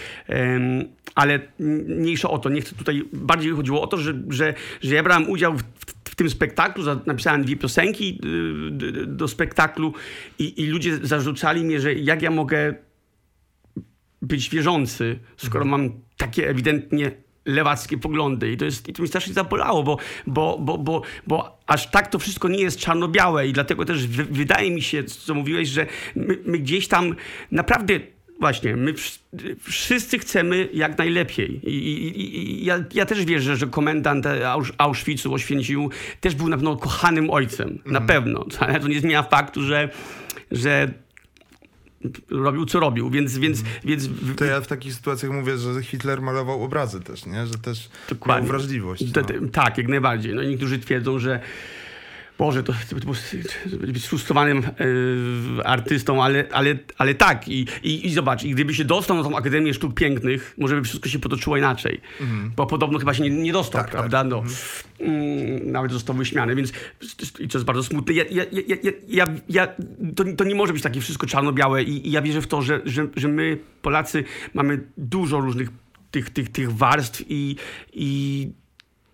ale mniejsza o to, nie chcę tutaj, bardziej chodziło o to, że, że, że ja brałem udział w, w tym spektaklu, napisałem dwie piosenki y, do spektaklu i, i ludzie zarzucali mnie, że jak ja mogę być wierzący, skoro mam takie ewidentnie lewackie poglądy. I to, jest, i to mi strasznie zabolało, bo, bo, bo, bo, bo aż tak to wszystko nie jest czarno-białe i dlatego też wy, wydaje mi się, co mówiłeś, że my, my gdzieś tam naprawdę Właśnie, my wsz- wszyscy chcemy jak najlepiej. I, i, i- ja, ja też wierzę, że komendant Ausz- Auschwitzu, Oświęciu też był na pewno kochanym ojcem. Na pewno. Ale to nie zmienia faktu, że, że robił co robił, więc, więc, więc w- To ja w takich sytuacjach mówię, że Hitler malował obrazy też, nie? Że też Dokładnie. miał wrażliwość. No. Tak, jak najbardziej. No niektórzy twierdzą, że Boże, to, to, to być frustrowanym e, artystą, ale, ale, ale tak. I, i, I zobacz, i gdyby się dostał na tą Akademię Sztuk Pięknych, może by wszystko się potoczyło inaczej. Bo podobno chyba się nie, nie dostał, Tak, prawda? No. Mm, nawet został wyśmiany, więc i to jest bardzo smutne. Ja, ja, ja, ja, ja, to, to nie może być takie wszystko czarno-białe i, i ja wierzę w to, że, że, że my, Polacy, mamy dużo różnych tych, tych, tych warstw i, i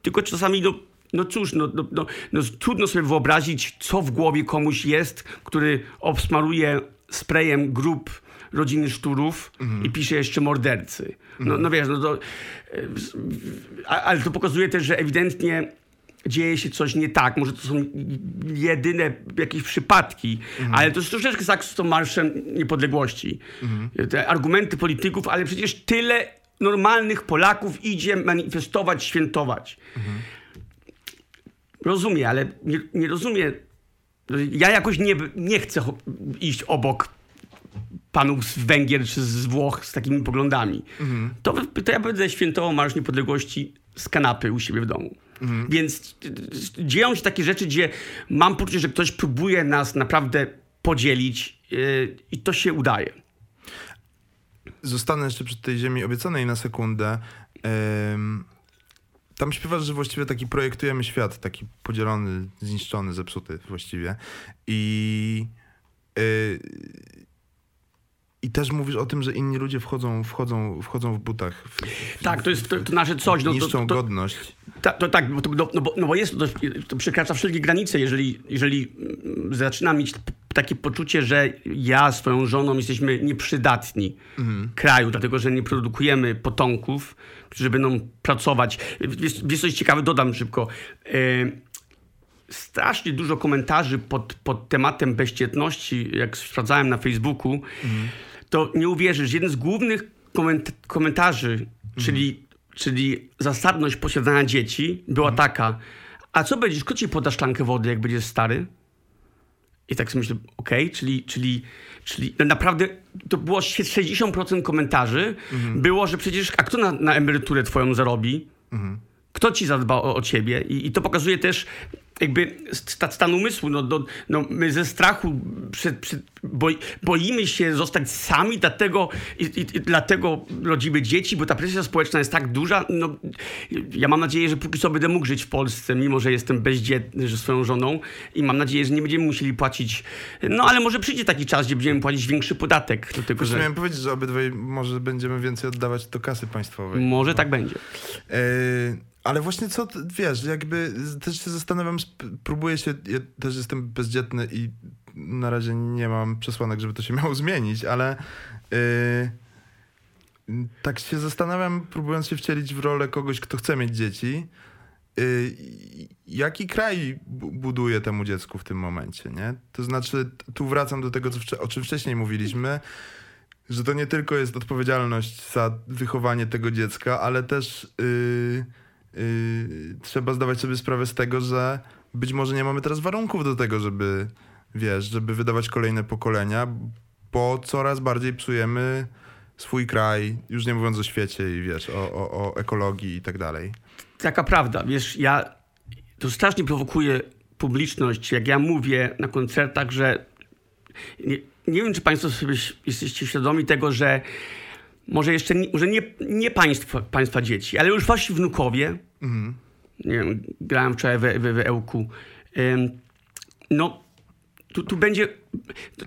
tylko czasami, no, no cóż, no, no, no, no, trudno sobie wyobrazić, co w głowie komuś jest, który obsmaruje sprayem grób rodziny Szturów i pisze jeszcze mordercy. No, no wiesz, no to, e, ale to pokazuje też, że ewidentnie dzieje się coś nie tak. Może to są jedyne jakieś przypadki, ale to jest troszeczkę tak z tą Marszem Niepodległości. Te argumenty polityków, ale przecież tyle normalnych Polaków idzie manifestować, świętować. Rozumie, ale nie, nie rozumie. Ja jakoś nie, nie chcę iść obok panów z Węgier czy z Włoch z takimi poglądami. To, to ja będę świętował Marsz Niepodległości z kanapy u siebie w domu. Więc y, y, dzieją się takie rzeczy, gdzie mam poczucie, że ktoś próbuje nas naprawdę podzielić yy, i to się udaje. Zostanę jeszcze przy tej ziemi obiecanej na sekundę. Em, tam śpiewasz, że właściwie taki projektujemy świat, taki podzielony, zniszczony, zepsuty właściwie. I, y, i też mówisz o tym, że inni ludzie wchodzą, wchodzą, wchodzą w butach. W, w, Tak, to jest to, to nasze coś. No, to, niszczą to, godność. Ta, to tak, bo, to, no, bo, no bo jest, to, to przekracza wszelkie granice, jeżeli, jeżeli mm, zaczynam mieć takie poczucie, że ja swoją żoną jesteśmy nieprzydatni kraju, dlatego że nie produkujemy potomków, którzy będą pracować. Wiesz, wiesz coś ciekawe, dodam szybko. E, strasznie dużo komentarzy pod, pod tematem bezdzietności, jak sprawdzałem na Facebooku, to nie uwierzysz, jeden z głównych koment- komentarzy, czyli, czyli zasadność posiadania dzieci, była taka, a co będziesz, kto ci poda szklankę wody, jak będziesz stary? I tak sobie myślę, okej, czyli, czyli, czyli no naprawdę to było 60% komentarzy, było, że przecież, a kto na, na emeryturę twoją zarobi? Kto ci zadba o, o ciebie? I, I to pokazuje też, jakby st- stan umysłu. No, no, no, my ze strachu przed, przed boi, boimy się zostać sami, dlatego, i, i, dlatego rodzimy dzieci, bo ta presja społeczna jest tak duża. No, ja mam nadzieję, że póki co będę mógł żyć w Polsce, mimo że jestem bezdzietny ze swoją żoną i mam nadzieję, że nie będziemy musieli płacić. No ale może przyjdzie taki czas, gdzie będziemy płacić większy podatek. Do tego, że... miałem powiedzieć, że obydwaj może będziemy więcej oddawać do kasy państwowej. Może tak będzie. Yy, ale właśnie co, wiesz, jakby też się zastanawiam, próbuję się, ja też jestem bezdzietny i na razie nie mam przesłanek, żeby to się miało zmienić, ale yy, tak się zastanawiam, próbując się wcielić w rolę kogoś, kto chce mieć dzieci, yy, jaki kraj bu- buduje temu dziecku w tym momencie, nie? To znaczy, tu wracam do tego, o czym wcześniej mówiliśmy, że to nie tylko jest odpowiedzialność za wychowanie tego dziecka, ale też yy, trzeba zdawać sobie sprawę z tego, że być może nie mamy teraz warunków do tego, żeby wiesz, żeby wydawać kolejne pokolenia, bo coraz bardziej psujemy swój kraj, już nie mówiąc o świecie i wiesz, o, o, o ekologii i tak dalej. taka prawda. Wiesz, ja to strasznie prowokuje publiczność, jak ja mówię na koncertach, że nie, nie wiem, czy Państwo sobie jesteście świadomi tego, że może jeszcze nie, może nie, nie państwa, państwa dzieci, ale już Wasi wnukowie, nie wiem, grałem wczoraj w, w, w Ełku, no tu, tu będzie,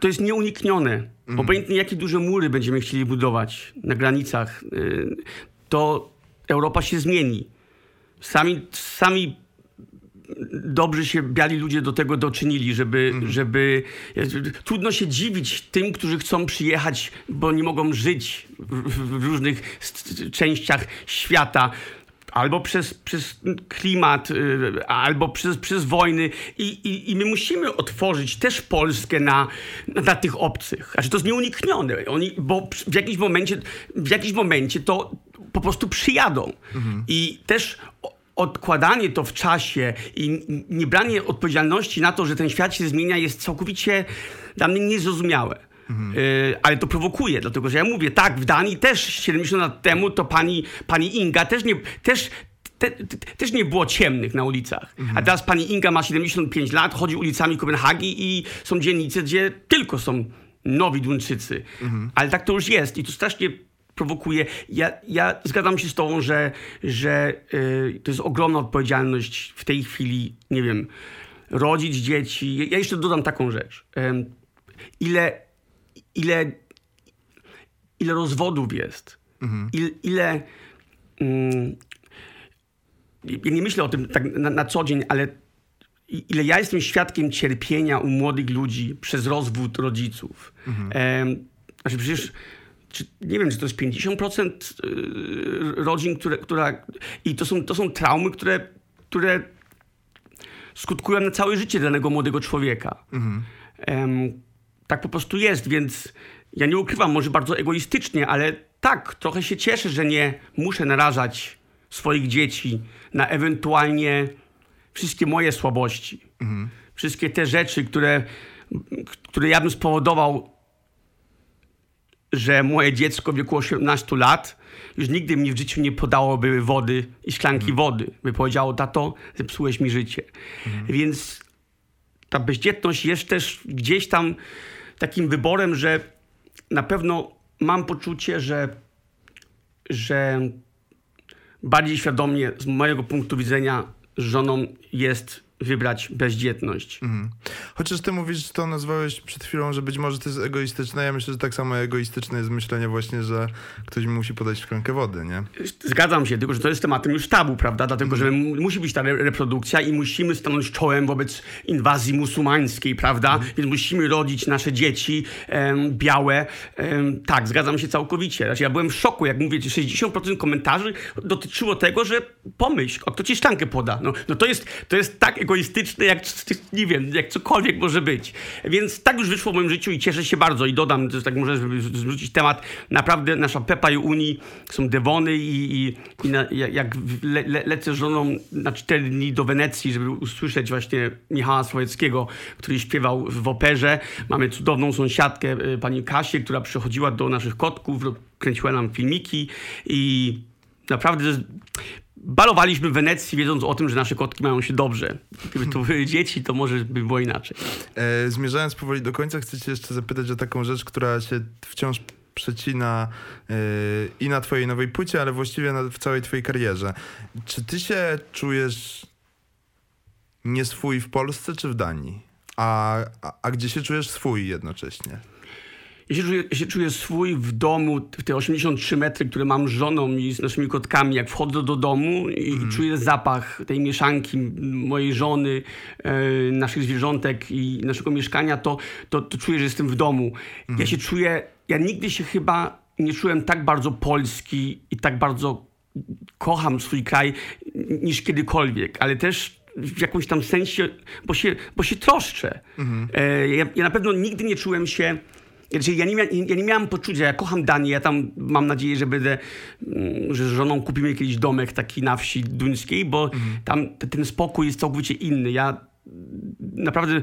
to, jest nieuniknione. Obojętnie jakie duże mury będziemy chcieli budować na granicach, y, to Europa się zmieni. Sami, sami dobrzy się biali ludzie do tego doczynili, żeby, żeby... Trudno się dziwić tym, którzy chcą przyjechać, bo nie mogą żyć w, w różnych częściach świata. Albo przez, przez klimat, y, albo przez, przez wojny. I, i, I my musimy otworzyć też Polskę na, na, tych obcych. Znaczy to jest nieuniknione. Oni, bo w jakimś momencie, w jakimś momencie to po prostu przyjadą. I też odkładanie to w czasie i n- nie branie odpowiedzialności na to, że ten świat się zmienia, jest całkowicie dla mnie niezrozumiałe. Y, ale to prowokuje, dlatego że ja mówię, tak, w Danii też 70 lat temu to pani, pani Inga też nie, też, te, te, też nie było ciemnych na ulicach. A teraz pani Inga ma 75 lat, chodzi ulicami Kopenhagi i są dzielnice, gdzie tylko są nowi Duńczycy. Ale tak to już jest i to strasznie prowokuje. Ja, ja zgadzam się z tobą, że, że y, to jest ogromna odpowiedzialność w tej chwili, nie wiem, rodzić dzieci. Ja jeszcze dodam taką rzecz. Em, ile, ile, ile rozwodów jest, ile, ile mm, ja nie myślę o tym tak na, na co dzień, ale ile ja jestem świadkiem cierpienia u młodych ludzi przez rozwód rodziców. Em, znaczy przecież, czy, nie wiem, czy to jest 50% y, rodzin, które, która... I to są, to są traumy, które, które skutkują na całe życie danego młodego człowieka. Em, tak po prostu jest, więc ja nie ukrywam, może bardzo egoistycznie, ale tak, trochę się cieszę, że nie muszę narażać swoich dzieci na ewentualnie wszystkie moje słabości. Wszystkie te rzeczy, które, które ja bym spowodował, że moje dziecko w wieku 18 lat już nigdy mi w życiu nie podałoby wody i szklanki wody. By powiedziało, tato, zepsułeś mi życie. Więc ta bezdzietność jest też gdzieś tam takim wyborem, że na pewno mam poczucie, że, że bardziej świadomie z mojego punktu widzenia żoną jest wybrać bezdzietność. Chociaż ty mówisz, to nazwałeś przed chwilą, że być może to jest egoistyczne. Ja myślę, że tak samo egoistyczne jest myślenie właśnie, że ktoś mi musi podać szklankę wody, nie? Zgadzam się, tylko że to jest tematem już tabu, prawda? Dlatego, że mu- musi być ta re- reprodukcja i musimy stanąć czołem wobec inwazji muzułmańskiej, prawda? Więc musimy rodzić nasze dzieci em, białe. Em, tak, zgadzam się całkowicie. Znaczy, ja byłem w szoku, jak mówię, 60% komentarzy dotyczyło tego, że pomyśl, o kto ci szklankę poda. No, no to, jest, to jest tak egoistyczne, jak, nie wiem, jak cokolwiek może być. Więc tak już wyszło w moim życiu i cieszę się bardzo. I dodam, też tak może zwrócić temat, naprawdę nasza Pepa i Uni są Devony i, i, i na, jak le, le, lecę z żoną na cztery dni do Wenecji, żeby usłyszeć właśnie Michała Słowackiego, który śpiewał w operze. Mamy cudowną sąsiadkę, y, pani Kasię, która przychodziła do naszych kotków, kręciła nam filmiki i naprawdę balowaliśmy w Wenecji, wiedząc o tym, że nasze kotki mają się dobrze. Gdyby to były dzieci, to może by było inaczej. E, zmierzając powoli do końca, chcę cię jeszcze zapytać o taką rzecz, która się wciąż przecina e, i na twojej nowej płycie, ale właściwie na, w całej twojej karierze. Czy ty się czujesz nie swój w Polsce czy w Danii? A, a, a gdzie się czujesz swój jednocześnie? Ja się, czuję, się czuję swój w domu, w te 83 metry, które mam z żoną i z naszymi kotkami. Jak wchodzę do domu i, i czuję zapach tej mieszanki mojej żony, e, naszych zwierzątek i naszego mieszkania, to, to, to czuję, że jestem w domu. Ja się czuję, ja nigdy się chyba nie czułem tak bardzo polski i tak bardzo kocham swój kraj niż kiedykolwiek, ale też w jakimś tam sensie, bo się, bo się troszczę. E, ja, ja na pewno nigdy nie czułem się ja, nie mia, ja nie miałem poczucia, ja kocham Danię, ja tam mam nadzieję, że będę, mm, że z żoną kupimy jakiś domek taki na wsi duńskiej, bo tam te- ten spokój jest całkowicie inny. Ja naprawdę,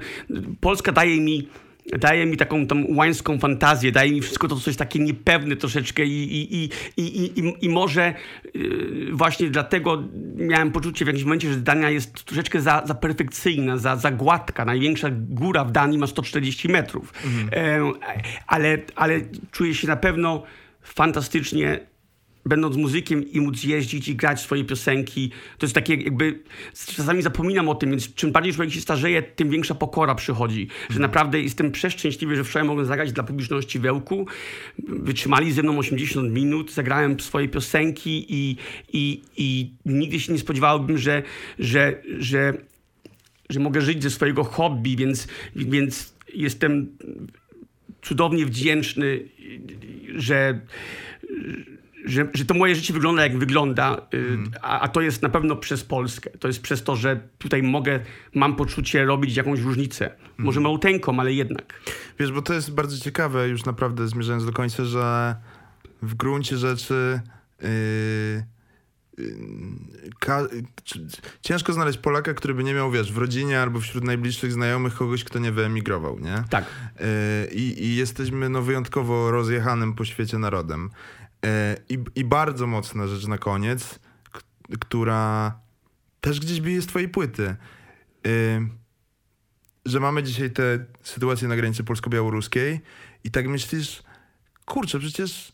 Polska daje mi daje mi taką tą łańską fantazję, daje mi wszystko to coś takie niepewne troszeczkę i, i, i, i, i, i może yy, właśnie dlatego miałem poczucie w jakimś momencie, że Dania jest troszeczkę za, za perfekcyjna, za, za gładka. Największa góra w Danii ma 140 metrów. E, ale, ale czuję się na pewno fantastycznie będąc muzykiem i móc jeździć i grać swoje piosenki, to jest takie jakby, czasami zapominam o tym, więc czym bardziej człowiek się starzeje, tym większa pokora przychodzi. Że naprawdę jestem przeszczęśliwy, że wczoraj mogłem zagrać dla publiczności w Ełku. Wytrzymali ze mną 80 minut, zagrałem swoje piosenki i, i, i nigdy się nie spodziewałbym, że, że, że, że mogę żyć ze swojego hobby, więc, więc jestem cudownie wdzięczny, że, że, że to moje życie wygląda jak wygląda, y, a, a to jest na pewno przez Polskę. To jest przez to, że tutaj mogę, mam poczucie robić jakąś różnicę. Może małuteńką, ale jednak. Wiesz, bo to jest bardzo ciekawe, już naprawdę zmierzając do końca, że w gruncie rzeczy yy, ka- ciężko znaleźć Polaka, który by nie miał, wiesz, w rodzinie albo wśród najbliższych znajomych kogoś, kto nie wyemigrował, nie? Tak. I, I jesteśmy no, wyjątkowo rozjechanym po świecie narodem. Yy, I, I bardzo mocna rzecz na koniec, która też gdzieś bije z twojej płyty. Yy, że mamy dzisiaj tę sytuację na granicy polsko-białoruskiej i tak myślisz, kurczę, przecież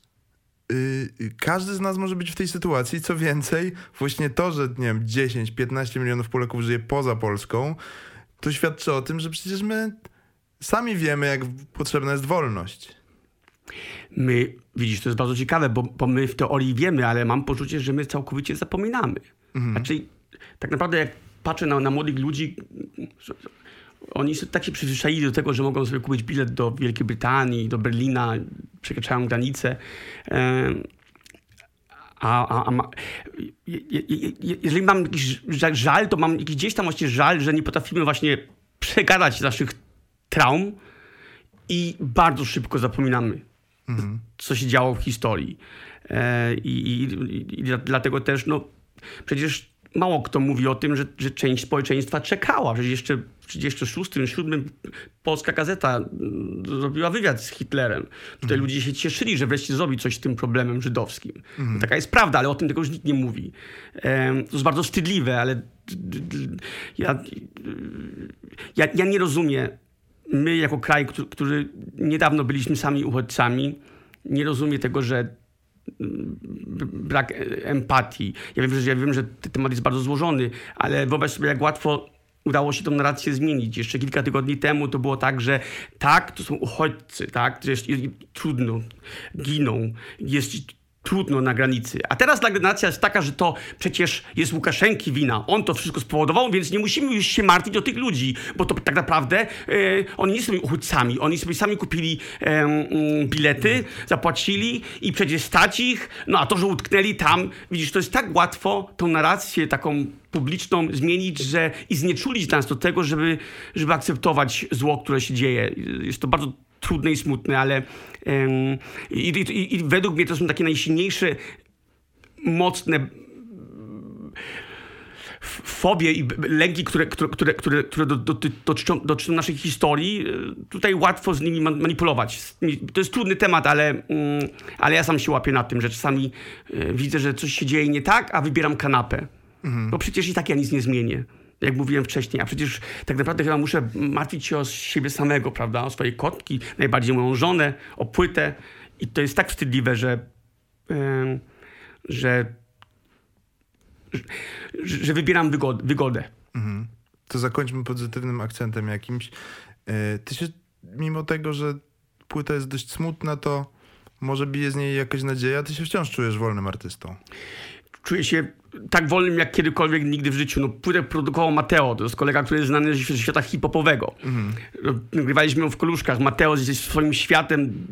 yy, każdy z nas może być w tej sytuacji. Co więcej, właśnie to, że nie wiem, 10-15 milionów Polaków żyje poza Polską, to świadczy o tym, że przecież my sami wiemy, jak potrzebna jest wolność. My, widzisz, to jest bardzo ciekawe, bo, bo my w teorii wiemy, ale mam poczucie, że my całkowicie zapominamy. Znaczy, tak naprawdę jak patrzę na, na młodych ludzi, oni są tak się przyzwyczaili do tego, że mogą sobie kupić bilet do Wielkiej Brytanii, do Berlina, przekraczają granicę. Em, A, a, a ma, je, je, je, jeżeli mam jakiś żal- żal, to mam jakiś gdzieś tam właśnie żal, że nie potrafimy właśnie przegadać naszych traum i bardzo szybko zapominamy, co się działo w historii. E, I, i, i, i dla- dlatego też, no, przecież mało kto mówi o tym, że, że część społeczeństwa czekała. Przecież jeszcze w 1936, 1937 polska gazeta mm, zrobiła wywiad z Hitlerem. Tutaj ludzie się cieszyli, że wreszcie zrobi coś z tym problemem żydowskim. Taka jest prawda, ale o tym tego już nikt nie mówi. To jest bardzo wstydliwe, ale ja, ja, ja nie rozumiem. My jako kraj, któ- który niedawno byliśmy sami uchodźcami, nie rozumie tego, że b- brak e, empatii. Ja wiem, że, ja wiem, że temat jest bardzo złożony, ale wyobraź sobie, jak łatwo udało się tą narrację zmienić. Jeszcze kilka tygodni temu to było tak, że tak, to są uchodźcy, tak, jest, jest, trudno, giną, jest trudno na granicy. A teraz narracja jest taka, że to przecież jest Łukaszenki wina. On to wszystko spowodował, więc nie musimy już się martwić o tych ludzi, bo to tak naprawdę e, oni nie są uchodźcami. Oni sobie sami kupili mm, bilety, zapłacili i przecież stać ich. No a to, że utknęli tam, widzisz, to jest tak łatwo tą narrację taką publiczną zmienić, że i znieczulić nas do tego, żeby, żeby akceptować zło, które się dzieje. Jest to bardzo trudne i smutne, ale i, i, i według mnie to są takie najsilniejsze, mocne f- fobie i lęki, które, które, które, które, które do, do, dotyczą, dotyczą naszej historii, tutaj łatwo z nimi man- manipulować. To jest trudny temat, ale, mm, ale ja sam się łapię na tym, że czasami y, widzę, że coś się dzieje nie tak, a wybieram kanapę. Bo przecież i tak ja nic nie zmienię. Jak mówiłem wcześniej, a przecież tak naprawdę chyba muszę martwić się o siebie samego, prawda? O swoje kotki, najbardziej moją żonę, o płytę. I to jest tak wstydliwe, że, em, że, że, że wybieram wygodę. wygodę. To zakończmy pozytywnym akcentem jakimś. E, Ty się, mimo tego, że płyta jest dość smutna, to może bije z niej jakaś nadzieja, ty się wciąż czujesz wolnym artystą. Czuję się tak wolnym jak kiedykolwiek nigdy w życiu. No, płytę produkował Mateo, to jest kolega, który jest znany ze świata hip-hopowego. No, Nagrywaliśmy w Koluszkach. Mateo jest swoim światem,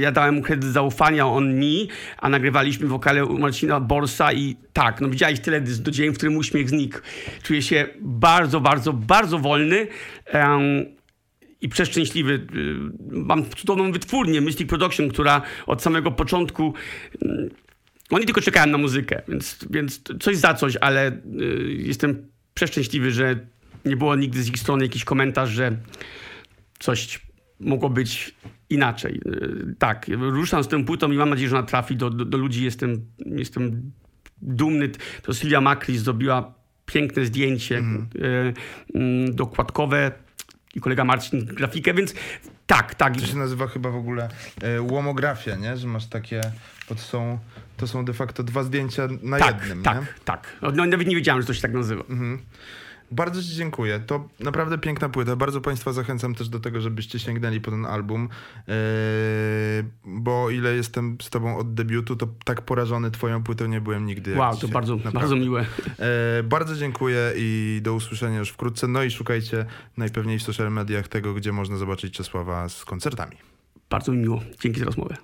ja dałem mu kredyt zaufania, on mi, a nagrywaliśmy wokale u Marcina Borsa i tak, no widziałeś tyle do dzień, w którym uśmiech znikł. Czuję się bardzo, bardzo, bardzo wolny. em, i przeszczęśliwy. Y, Mam cudowną wytwórnię Mystic Production, która od samego początku oni tylko czekają na muzykę, więc, więc coś za coś, ale y, jestem przeszczęśliwy, że nie było nigdy z ich strony jakiś komentarz, że coś mogło być inaczej. Y, tak, ruszam z tą płytą i mam nadzieję, że ona trafi do, do, do ludzi. Jestem, jestem dumny. To Sylwia Makris zrobiła piękne zdjęcie, y, y, dokładkowe i kolega Marcin grafikę, więc tak, tak. To się nazywa chyba w ogóle e, łomografia, nie? Że masz takie, to są, to są de facto dwa zdjęcia na tak, jednym, tak, nie? tak. No, nawet nie wiedziałem, że to się tak nazywa. Bardzo Ci dziękuję. To naprawdę piękna płyta. Bardzo Państwa zachęcam też do tego, żebyście sięgnęli po ten album, Eee, bo ile jestem z Tobą od debiutu, to tak porażony Twoją płytą nie byłem nigdy. Wow, to bardzo, Naprawdę. bardzo miłe. Eee, bardzo dziękuję i do usłyszenia już wkrótce. No i szukajcie najpewniej w social mediach tego, gdzie można zobaczyć Czesława z koncertami. Bardzo mi miło. Dzięki za rozmowę.